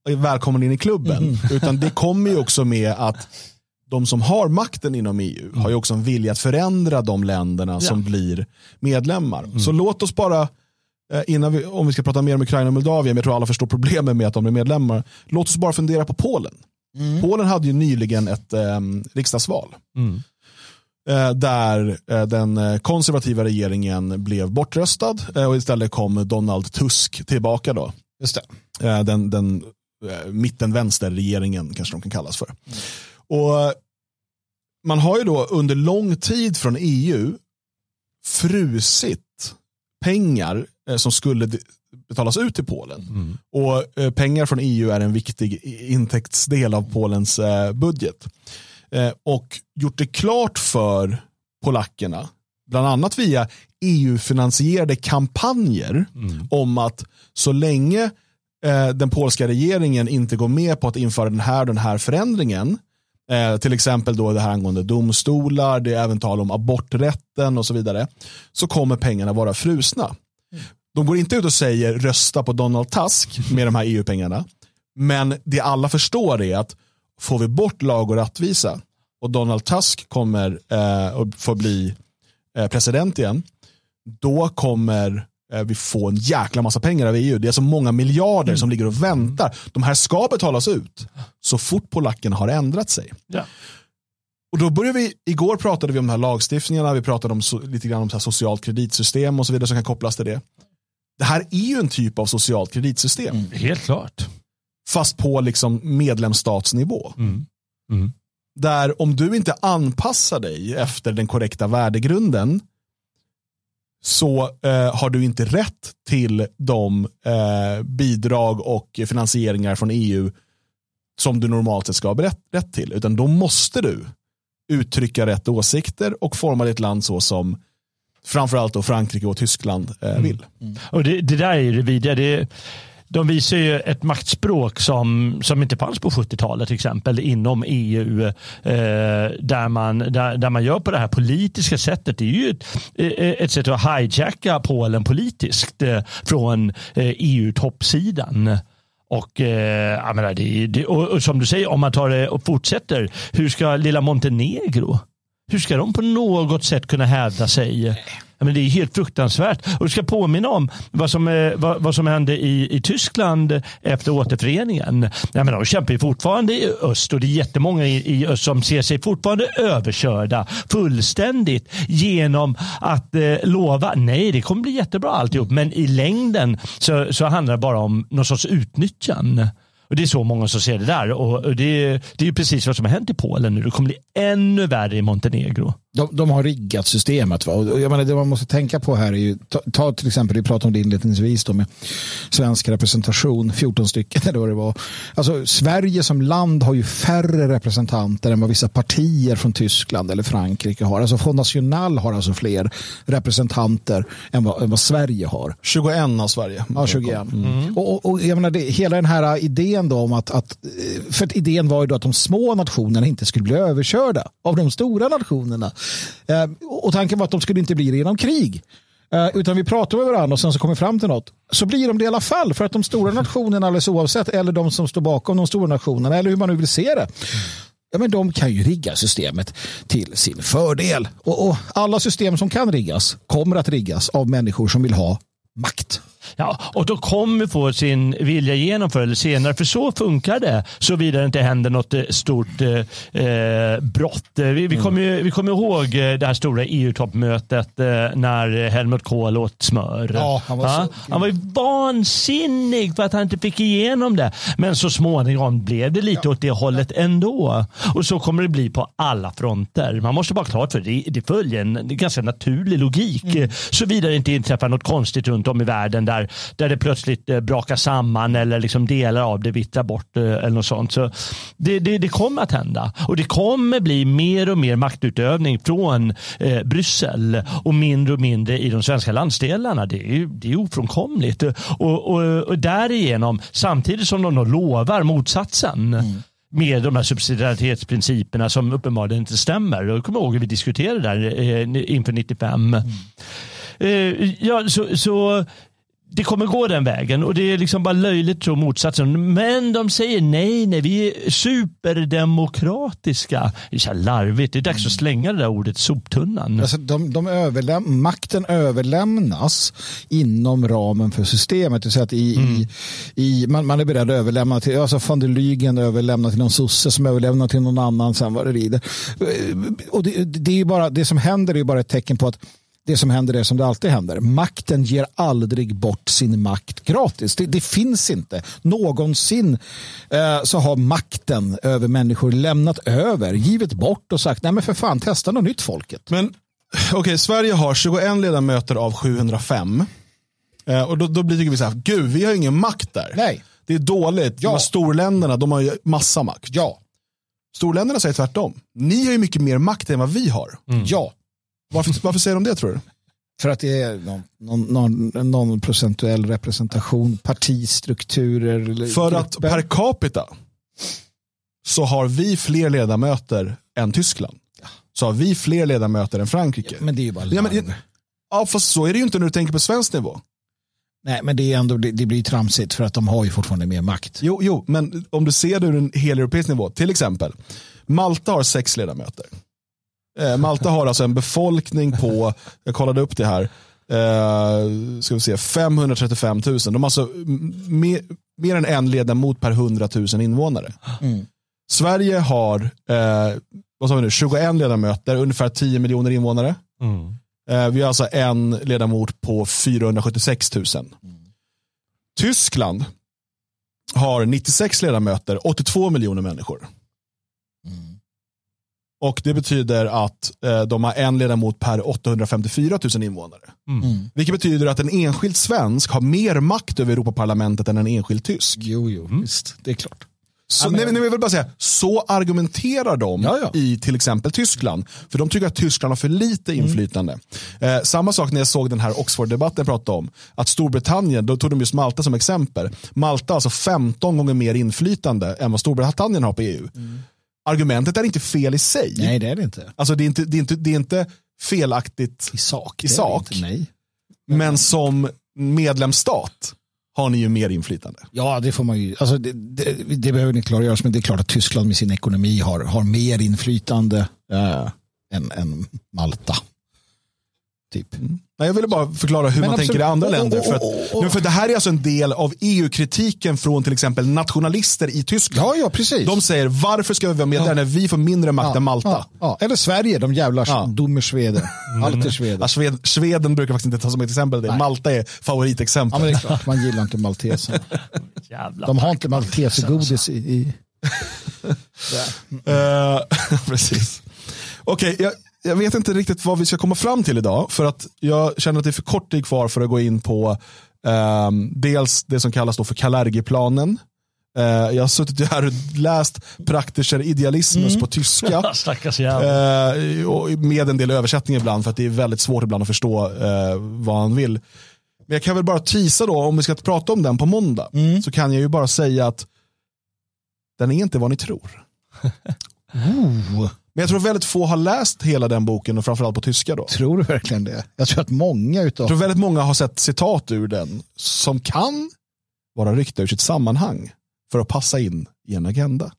välkommen in i klubben, utan det kommer ju också med att de som har makten inom EU har ju också en vilja att förändra de länderna som blir medlemmar. Så låt oss bara, eh, innan vi, om vi ska prata mer om Ukraina och Moldavien, men jag tror alla förstår problemen med att de blir medlemmar, låt oss bara fundera på Polen. Polen hade ju nyligen ett eh, riksdagsval. Eh, där eh, den eh, konservativa regeringen blev bortröstad eh, och istället kom Donald Tusk tillbaka. då.
Just det.
Eh, den den mitten-vänster-regeringen kanske de kan kallas för. Och eh, Man har ju då under lång tid från EU frusit pengar som skulle betalas ut till Polen. Och eh, Pengar från EU är en viktig intäktsdel av Polens eh, budget. Eh, och gjort det klart för polackerna, bland annat via EU-finansierade kampanjer om att så länge den polska regeringen inte går med på att införa den här den här förändringen, eh, till exempel då det här angående domstolar, det är även tal om aborträtten och så vidare, så kommer pengarna vara frusna. De går inte ut och säger rösta på Donald Tusk med de här EU-pengarna, men det alla förstår är att får vi bort lag och rättvisa och Donald Tusk kommer eh, att få bli eh, president igen, då kommer eh, vi få en jäkla massa pengar av EU. Det är så många miljarder som ligger och väntar. De här ska betalas ut så fort polackerna har ändrat sig.
Ja.
Och då började vi, igår pratade vi om de här lagstiftningarna, vi pratade om so, lite grann om så här socialt kreditsystem och så vidare som kan kopplas till det. Det här är ju en typ av socialt kreditsystem,
Helt klart.
fast på liksom medlemsstatsnivå.
Mm. Mm.
Där om du inte anpassar dig efter den korrekta värdegrunden så eh, har du inte rätt till de eh, bidrag och finansieringar från EU som du normalt sett ska ha rätt, rätt till. Utan då måste du uttrycka rätt åsikter och forma ditt land så som framförallt då Frankrike och Tyskland eh, vill.
Och det, det där är ju det vidriga. Det, de visar ju ett maktspråk som, som inte fanns på 70-talet till exempel inom EU. Eh, där, man, där, där man gör på det här politiska sättet. Det är ju ett, eh, ett sätt att hijacka Polen politiskt eh, från eh, EU-toppsidan. Och, eh, menar, det, det, och, och, som du säger, om man tar det och fortsätter, hur ska lilla Montenegro, hur ska de på något sätt kunna hävda sig? men det är helt fruktansvärt. Och du ska påminna om vad som, eh, vad, vad som hände i, i Tyskland efter återföreningen. Ja, men de kämpar ju fortfarande i öst och det är jättemånga i, i öst som ser sig fortfarande överkörda fullständigt genom att eh, lova nej, det kommer bli jättebra alltihop. Men i längden så, så handlar det bara om någon sorts utnyttjande. Och Det är så många som ser det där. Och det, det är precis vad som har hänt i Polen nu. Det kommer bli ännu värre i Montenegro.
De, de har riggat systemet. Va? Och jag menar, det man måste tänka på här är ju, ta, ta till exempel, vi pratade om det inledningsvis då med svensk representation, 14 stycken eller vad det var. Alltså Sverige som land har ju färre representanter än vad vissa partier från Tyskland eller Frankrike har. Alltså Front National har alltså fler representanter än vad, än vad Sverige har.
21 av Sverige.
Ja, 21. Mm. Och, och, och, jag menar, det, hela den här idén då om att, att för att idén var ju då att de små nationerna inte skulle bli överkörda av de stora nationerna. Eh, och tanken var att de skulle inte bli det genom krig. Eh, utan vi pratar med varandra och sen så kommer vi fram till något. Så blir de det i alla fall. För att de stora nationerna alldeles oavsett, eller de som står bakom de stora nationerna, eller hur man nu vill se det. Ja, men de kan ju rigga systemet till sin fördel. Och, och alla system som kan riggas kommer att riggas av människor som vill ha makt.
Ja, och då kommer få sin vilja igenom förr eller senare. För så funkar det. Såvida det inte händer något eh, stort eh, eh brott. Vi, vi, mm. kommer, vi kommer ihåg eh, det här stora EU-toppmötet eh, när Helmut Kohl åt smör.
Ja, han, var ja,
han var ju vansinnig för att han inte fick igenom det. Men så småningom blev det lite ja. åt det hållet ändå. Och så kommer det bli på alla fronter. Man måste bara klart för det. Det följer en ganska naturlig logik. Mm. Såvida det inte inträffar något konstigt runt om i världen där där, där det plötsligt eh, brakar samman eller liksom delar av det vittrar bort eh, eller något sånt. Så det, det, det kommer att hända och det kommer bli mer och mer maktutövning från eh, Bryssel och mindre och mindre i de svenska landsdelarna. Det är, det är ofrånkomligt och, och, och därigenom samtidigt som de lovar motsatsen mm med de här subsidiaritetsprinciperna som uppenbarligen inte stämmer. Jag kommer ihåg att vi diskuterade det där inför 95. Mm. Ja, så, så det kommer gå den vägen och det är liksom bara löjligt tro motsatsen. Men de säger nej, nej, vi är superdemokratiska. Det är så larvigt. Det är dags att slänga det där ordet soptunnan.
Alltså de, de överläm makten överlämnas inom ramen för systemet. Det att i, mm. i, i, man, man är beredd att överlämna till, alltså van der Lygen överlämna till någon sosse som överlämnar till någon annan sen vad det rider. Och det, det, är bara, det som händer är bara ett tecken på att det som händer är som det alltid händer. Makten ger aldrig bort sin makt gratis. Det, det finns inte. Någonsin eh, så har makten över människor lämnat över, givit bort och sagt nej men för fan testa något nytt folket.
Men okej, okay, Sverige har 21 ledamöter av 705. Eh, och då, då blir vi så här, gud vi har ingen makt där.
Nej.
Det är dåligt. Ja. De storländerna de har ju massa makt.
Ja.
Storländerna säger tvärtom. Ni har ju mycket mer makt än vad vi har.
Mm. Ja.
Varför, varför säger de det tror du?
För att det är någon, någon, någon procentuell representation, partistrukturer.
För grupper. att per capita så har vi fler ledamöter än Tyskland. Så har vi fler ledamöter än Frankrike.
Ja, men det är ju bara ja,
men, ja, fast så är det ju inte när du tänker på svensk nivå.
Nej, men det, är ändå, det, det blir tramsigt för att de har ju fortfarande mer makt.
Jo, jo, men om du ser det ur en hel europeisk nivå, till exempel. Malta har sex ledamöter. Eh, Malta har alltså en befolkning på, jag kollade upp det här, eh, ska vi se, 535 000. De har alltså mer, mer än en ledamot per 100 000 invånare. Mm. Sverige har eh, vad sa vi nu, 21 ledamöter, ungefär 10 miljoner invånare. Mm. Eh, vi har alltså en ledamot på 476 000. Mm. Tyskland har 96 ledamöter, 82 miljoner människor. Och Det betyder att eh, de har en ledamot per 854 000 invånare. Mm. mm. Vilket betyder att en enskild svensk har mer makt över Europaparlamentet än en enskild tysk.
Jo, jo, mm. visst. Det är klart.
Så, nej, nej, jag vill bara säga, så argumenterar de
Ja, ja.
i till exempel Tyskland. För de tycker att Tyskland har för lite
Mm.
inflytande. Eh, samma sak när jag såg den här Oxford-debatten jag pratade om. Att Storbritannien, då tog de just Malta som exempel. Malta har alltså 15 gånger mer inflytande än vad Storbritannien har på EU. Argumentet är inte fel i sig.
Nej, det är det inte.
Alltså det är inte, det är inte, det är inte felaktigt,
I sak.
I sak?
Inte. Nej.
men som medlemsstat har ni ju mer inflytande.
Ja, det får man ju. Alltså, det, det, det behöver ni klargöras, men det är klart att Tyskland med sin ekonomi har, har mer inflytande äh, än, än Malta. Typ.
Nej, jag ville bara förklara hur
Men
man
absolut.
tänker i andra länder. För, att, nu, för det här är alltså en del av EU-kritiken från till exempel nationalister i Tyskland.
Ja, ja, precis.
De säger varför ska vi vara med där när vi får mindre makt än Malta?
Ja, ja. Eller Sverige, de jävla
Ja.
ja. dummer Sveden. Allt är Sveden.
Ja, Sved, Sveden brukar faktiskt inte ta som ett exempel. Det. Malta är
Ja,
favoritexempel.
men det är klart, man gillar inte malteser.
Jävla
De har inte maltesergodis i, i...
Eh, precis. Okej, jag, jag vet inte riktigt vad vi ska komma fram till idag. För att jag känner att det är för kort tid kvar för att gå in på ehm, dels det som kallas då för Kalergiplanen. Eh, jag har suttit här och läst Praktischer Idealismus på tyska.
Stackars.
Eh, och med en del översättning ibland för att det är väldigt svårt ibland att förstå eh, vad han vill. Men jag kan väl bara tisa då, om vi ska prata om den på måndag, så kan jag ju bara säga att den är inte vad ni tror.
Oh,
Men jag tror väldigt få har läst hela den boken och framförallt på tyska då.
tror du verkligen det? Jag tror att många
Jag
utav...
tror väldigt många har sett citat ur den som kan vara ryckta ur sitt sammanhang för att passa in i en agenda.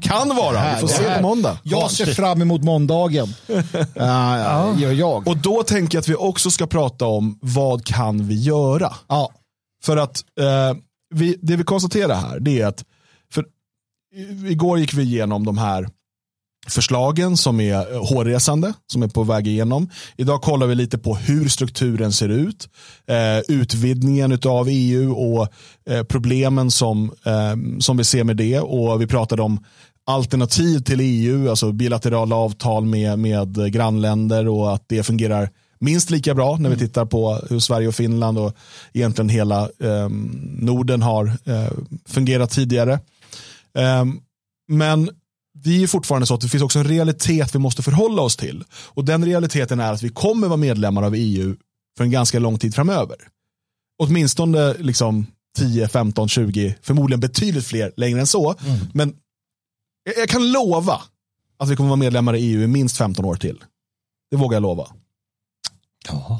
Kan vara, vi får se
här-
på måndag.
Jag ser fram emot måndagen. ja, gör jag.
Och då tänker jag att vi också ska prata om vad kan vi göra?
Ja,
För att eh, vi, det vi konstaterar här det är att för, igår gick vi igenom de här förslagen som är eh, hårresande, som är på väg igenom. Idag kollar vi lite på hur strukturen ser ut, eh, utvidgningen av EU och eh, problemen som, eh, som vi ser med det. Och vi pratade om alternativ till EU, alltså bilaterala avtal med, med grannländer och att det fungerar minst lika bra när vi tittar på hur Sverige och Finland och egentligen hela eh, Norden har eh, fungerat tidigare. Men det är fortfarande så att det finns också en realitet vi måste förhålla oss till. Och den realiteten är att vi kommer vara medlemmar av EU för en ganska lång tid framöver. Åtminstone liksom 10, 15, 20, förmodligen betydligt fler längre än så. Men jag, kan lova att vi kommer vara medlemmar i EU i minst 15 år till. Det vågar jag lova.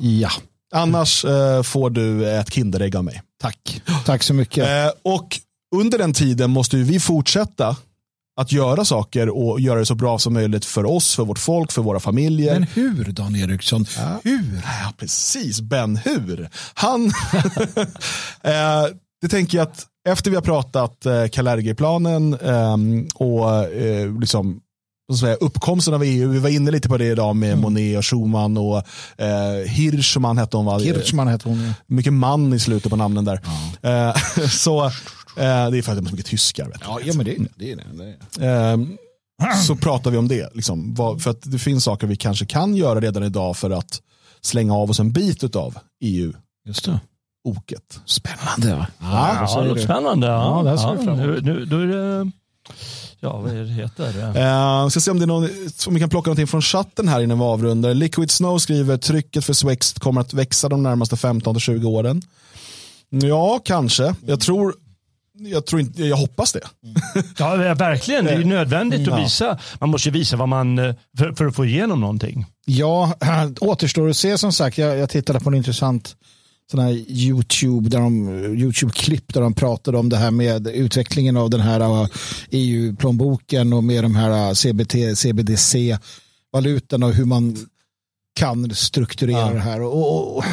ja.
Annars eh, får du ett Kinderägg av mig.
tack. Tack så mycket.
Eh, och under den tiden måste ju vi fortsätta att göra saker och göra det så bra som möjligt för oss, för vårt folk, för våra familjer.
Men hur, Dan Eriksson? Hur?
Ja, precis. Ben Hur. Han... eh, det tänker jag att efter vi har pratat eh, Kalergi-planen eh, och eh, liksom, säga, uppkomsten av EU, vi var inne lite på det idag med Monet och Schumann och eh, Hirschman hette hon va?
Kirchman heter hon.
Mycket man i slutet på namnen där. Eh, så det är för att det är så mycket tyskar. Vet.
Ja, ja men det är det. Är det. det är.
Ehm, så pratar vi om det. Liksom. För att det finns saker vi kanske kan göra redan idag för att slänga av oss en bit av EU-oket.
Just det. Spännande. Va?
Ja,
vad
det spännande. Ja,
Ja, det fram emot.
nu, nu, då är det, ja vad är det heter?
Uh, ska se om, det är någon, om vi kan plocka någonting från chatten här innan vi avrundar. Liquid Snow skriver trycket för Swext kommer att växa de närmaste 15-20 åren. Ja, kanske. Jag tror, jag, tror inte, jag hoppas det.
Ja, verkligen. Det är ju nödvändigt att visa. Man måste ju visa vad man, eh, för, för att få igenom någonting.
Ja, återstår att se som sagt. Jag, jag tittade på en intressant sån här YouTube, där de, YouTube-klipp där de pratade om det här med utvecklingen av den här EU-plånboken och med de här CBT, CBDC-valutan och hur man kan strukturera
Ja.
det här. Och, och, och,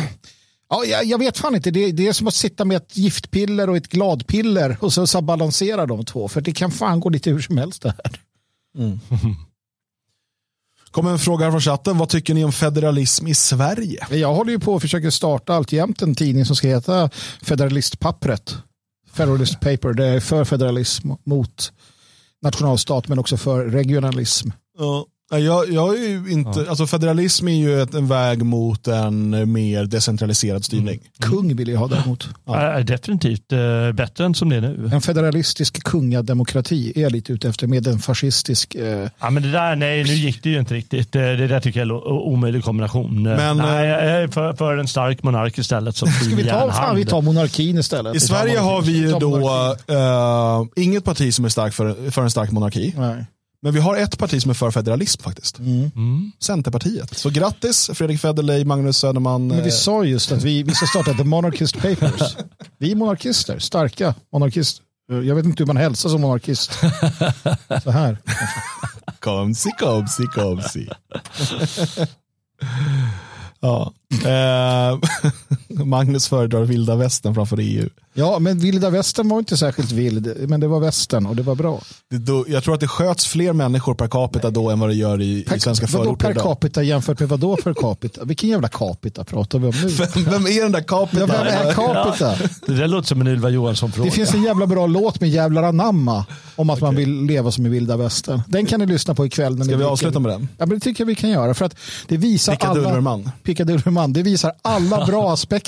ja, jag, jag vet fan inte, det, det är som att sitta med ett giftpiller och ett gladpiller och så, så balansera de två. För det kan fan gå lite hur som helst det här.
kommer en fråga här från chatten. Vad tycker ni om federalism i Sverige?
Jag håller ju på och försöker starta alltjämt en tidning som ska heta Federalistpappret. Federalist Paper. Det är för federalism mot nationalstat men också för regionalism.
Jag, jag är ju inte, ja. alltså federalism är ju ett, en väg mot en mer decentraliserad styrning.
Mm. Kung vill jag ha däremot.
Ja. Äh, definitivt äh, bättre än som det är nu.
En federalistisk kungademokrati är jag lite ute efter med en fascistisk.
Äh... Ja, men det där, nej, nu gick det ju inte riktigt. Det, det där tycker jag är en omöjlig kombination. Men, nej, jag är för, för en stark monark istället. Som
Ska vi ta, fan, vi tar monarkin istället.
I Sverige har vi ju då äh, inget parti som är stark för, för en stark monarki. Nej. Men vi har ett parti som är för federalism faktiskt. Mm. Mm. Centerpartiet. Så grattis Fredrik Federley, Magnus Söderman.
Men vi eh, sa just att vi, vi ska starta The Monarchist Papers. Vi är monarkister, starka monarkister. Jag vet inte hur man hälsar som monarkist. Så här.
komsi, komsi, komsi. ja. Magnus föredrar vilda västern framför EU.
Ja, men vilda västern var inte särskilt vild, men det var västern och det var bra.
Det, då, jag tror att det sköts fler människor per capita då än vad det gör i, per, i svenska förorter
per capita jämfört med vad då per capita? Vilken jävla capita pratar vi om nu?
Vem, vem är den där capita? Ja,
vem är capita?
Ja, det där låter som en Ylva Johansson-fråga.
Det finns en jävla bra låt med jävlar anamma om att okay. man vill leva som i vilda västern. Den kan ni lyssna på ikväll. När
Ska
vi
avsluta med den?
Ja, men det tycker jag vi kan göra. För att det visar alla... Pickadullerman. Det visar alla bra aspekter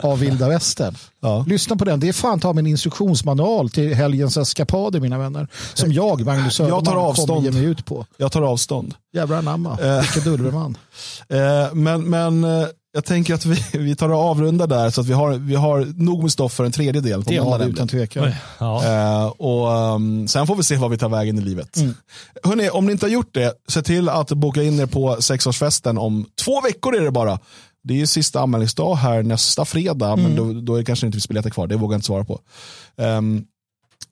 av vilda västern. Ja. Lyssna på den. Det är fan ta en instruktionsmanual till helgens eskapader mina vänner. Som jag, Magnus Söderman, jag tar avstånd. kommer ge mig ut på.
Jag tar avstånd.
Jävlar anamma. Vilken dulverman.
Eh, men men eh, jag tänker att vi, vi tar och avrundar där så att vi har, vi har nog med stoff för en tredje del.
På det har vi utan tvekan.
Ja. Uh, och um, Sen får vi se vad vi tar vägen i livet. Mm. Hörrni, om ni inte har gjort det, se till att boka in er på sexårsfesten om två veckor är det bara. Det är sista anmälningsdag här nästa fredag, mm. men då, då är det kanske inte finns biljetter kvar. Det vågar jag inte svara på. Um,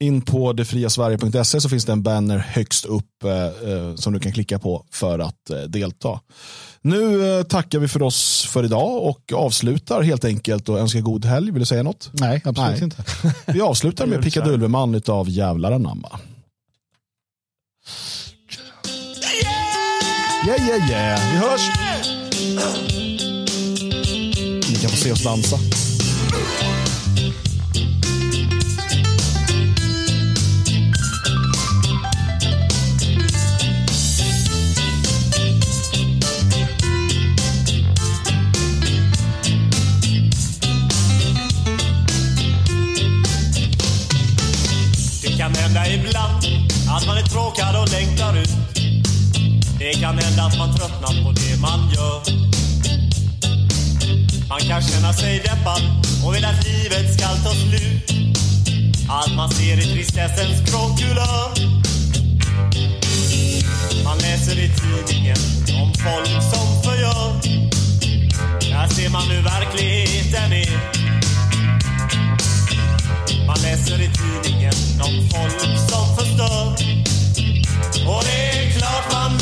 in på detfriasverige.se så finns det en banner högst upp eh, eh, som du kan klicka på för att eh, delta. Nu eh, tackar vi för oss för idag och avslutar helt enkelt och önskar god helg. Vill du säga något?
Nej, absolut Nej. inte.
Vi avslutar med Pickadulveman av Jävlar anamma. Yeah, yeah, yeah. Vi hörs! Ni kan få se oss dansa.
ibland att man är tråkad och längtar ut. Det kan hända att man tröttnat på det man gör. Man kan känna sig deppad och vill att livet ska ta slut. Allt man ser är tristessens språkkulör. Man läser i tidningen om folk som förgör. Där ser man hur verkligheten är. Man läser i tidningen om folk som förstör. Och det är klart man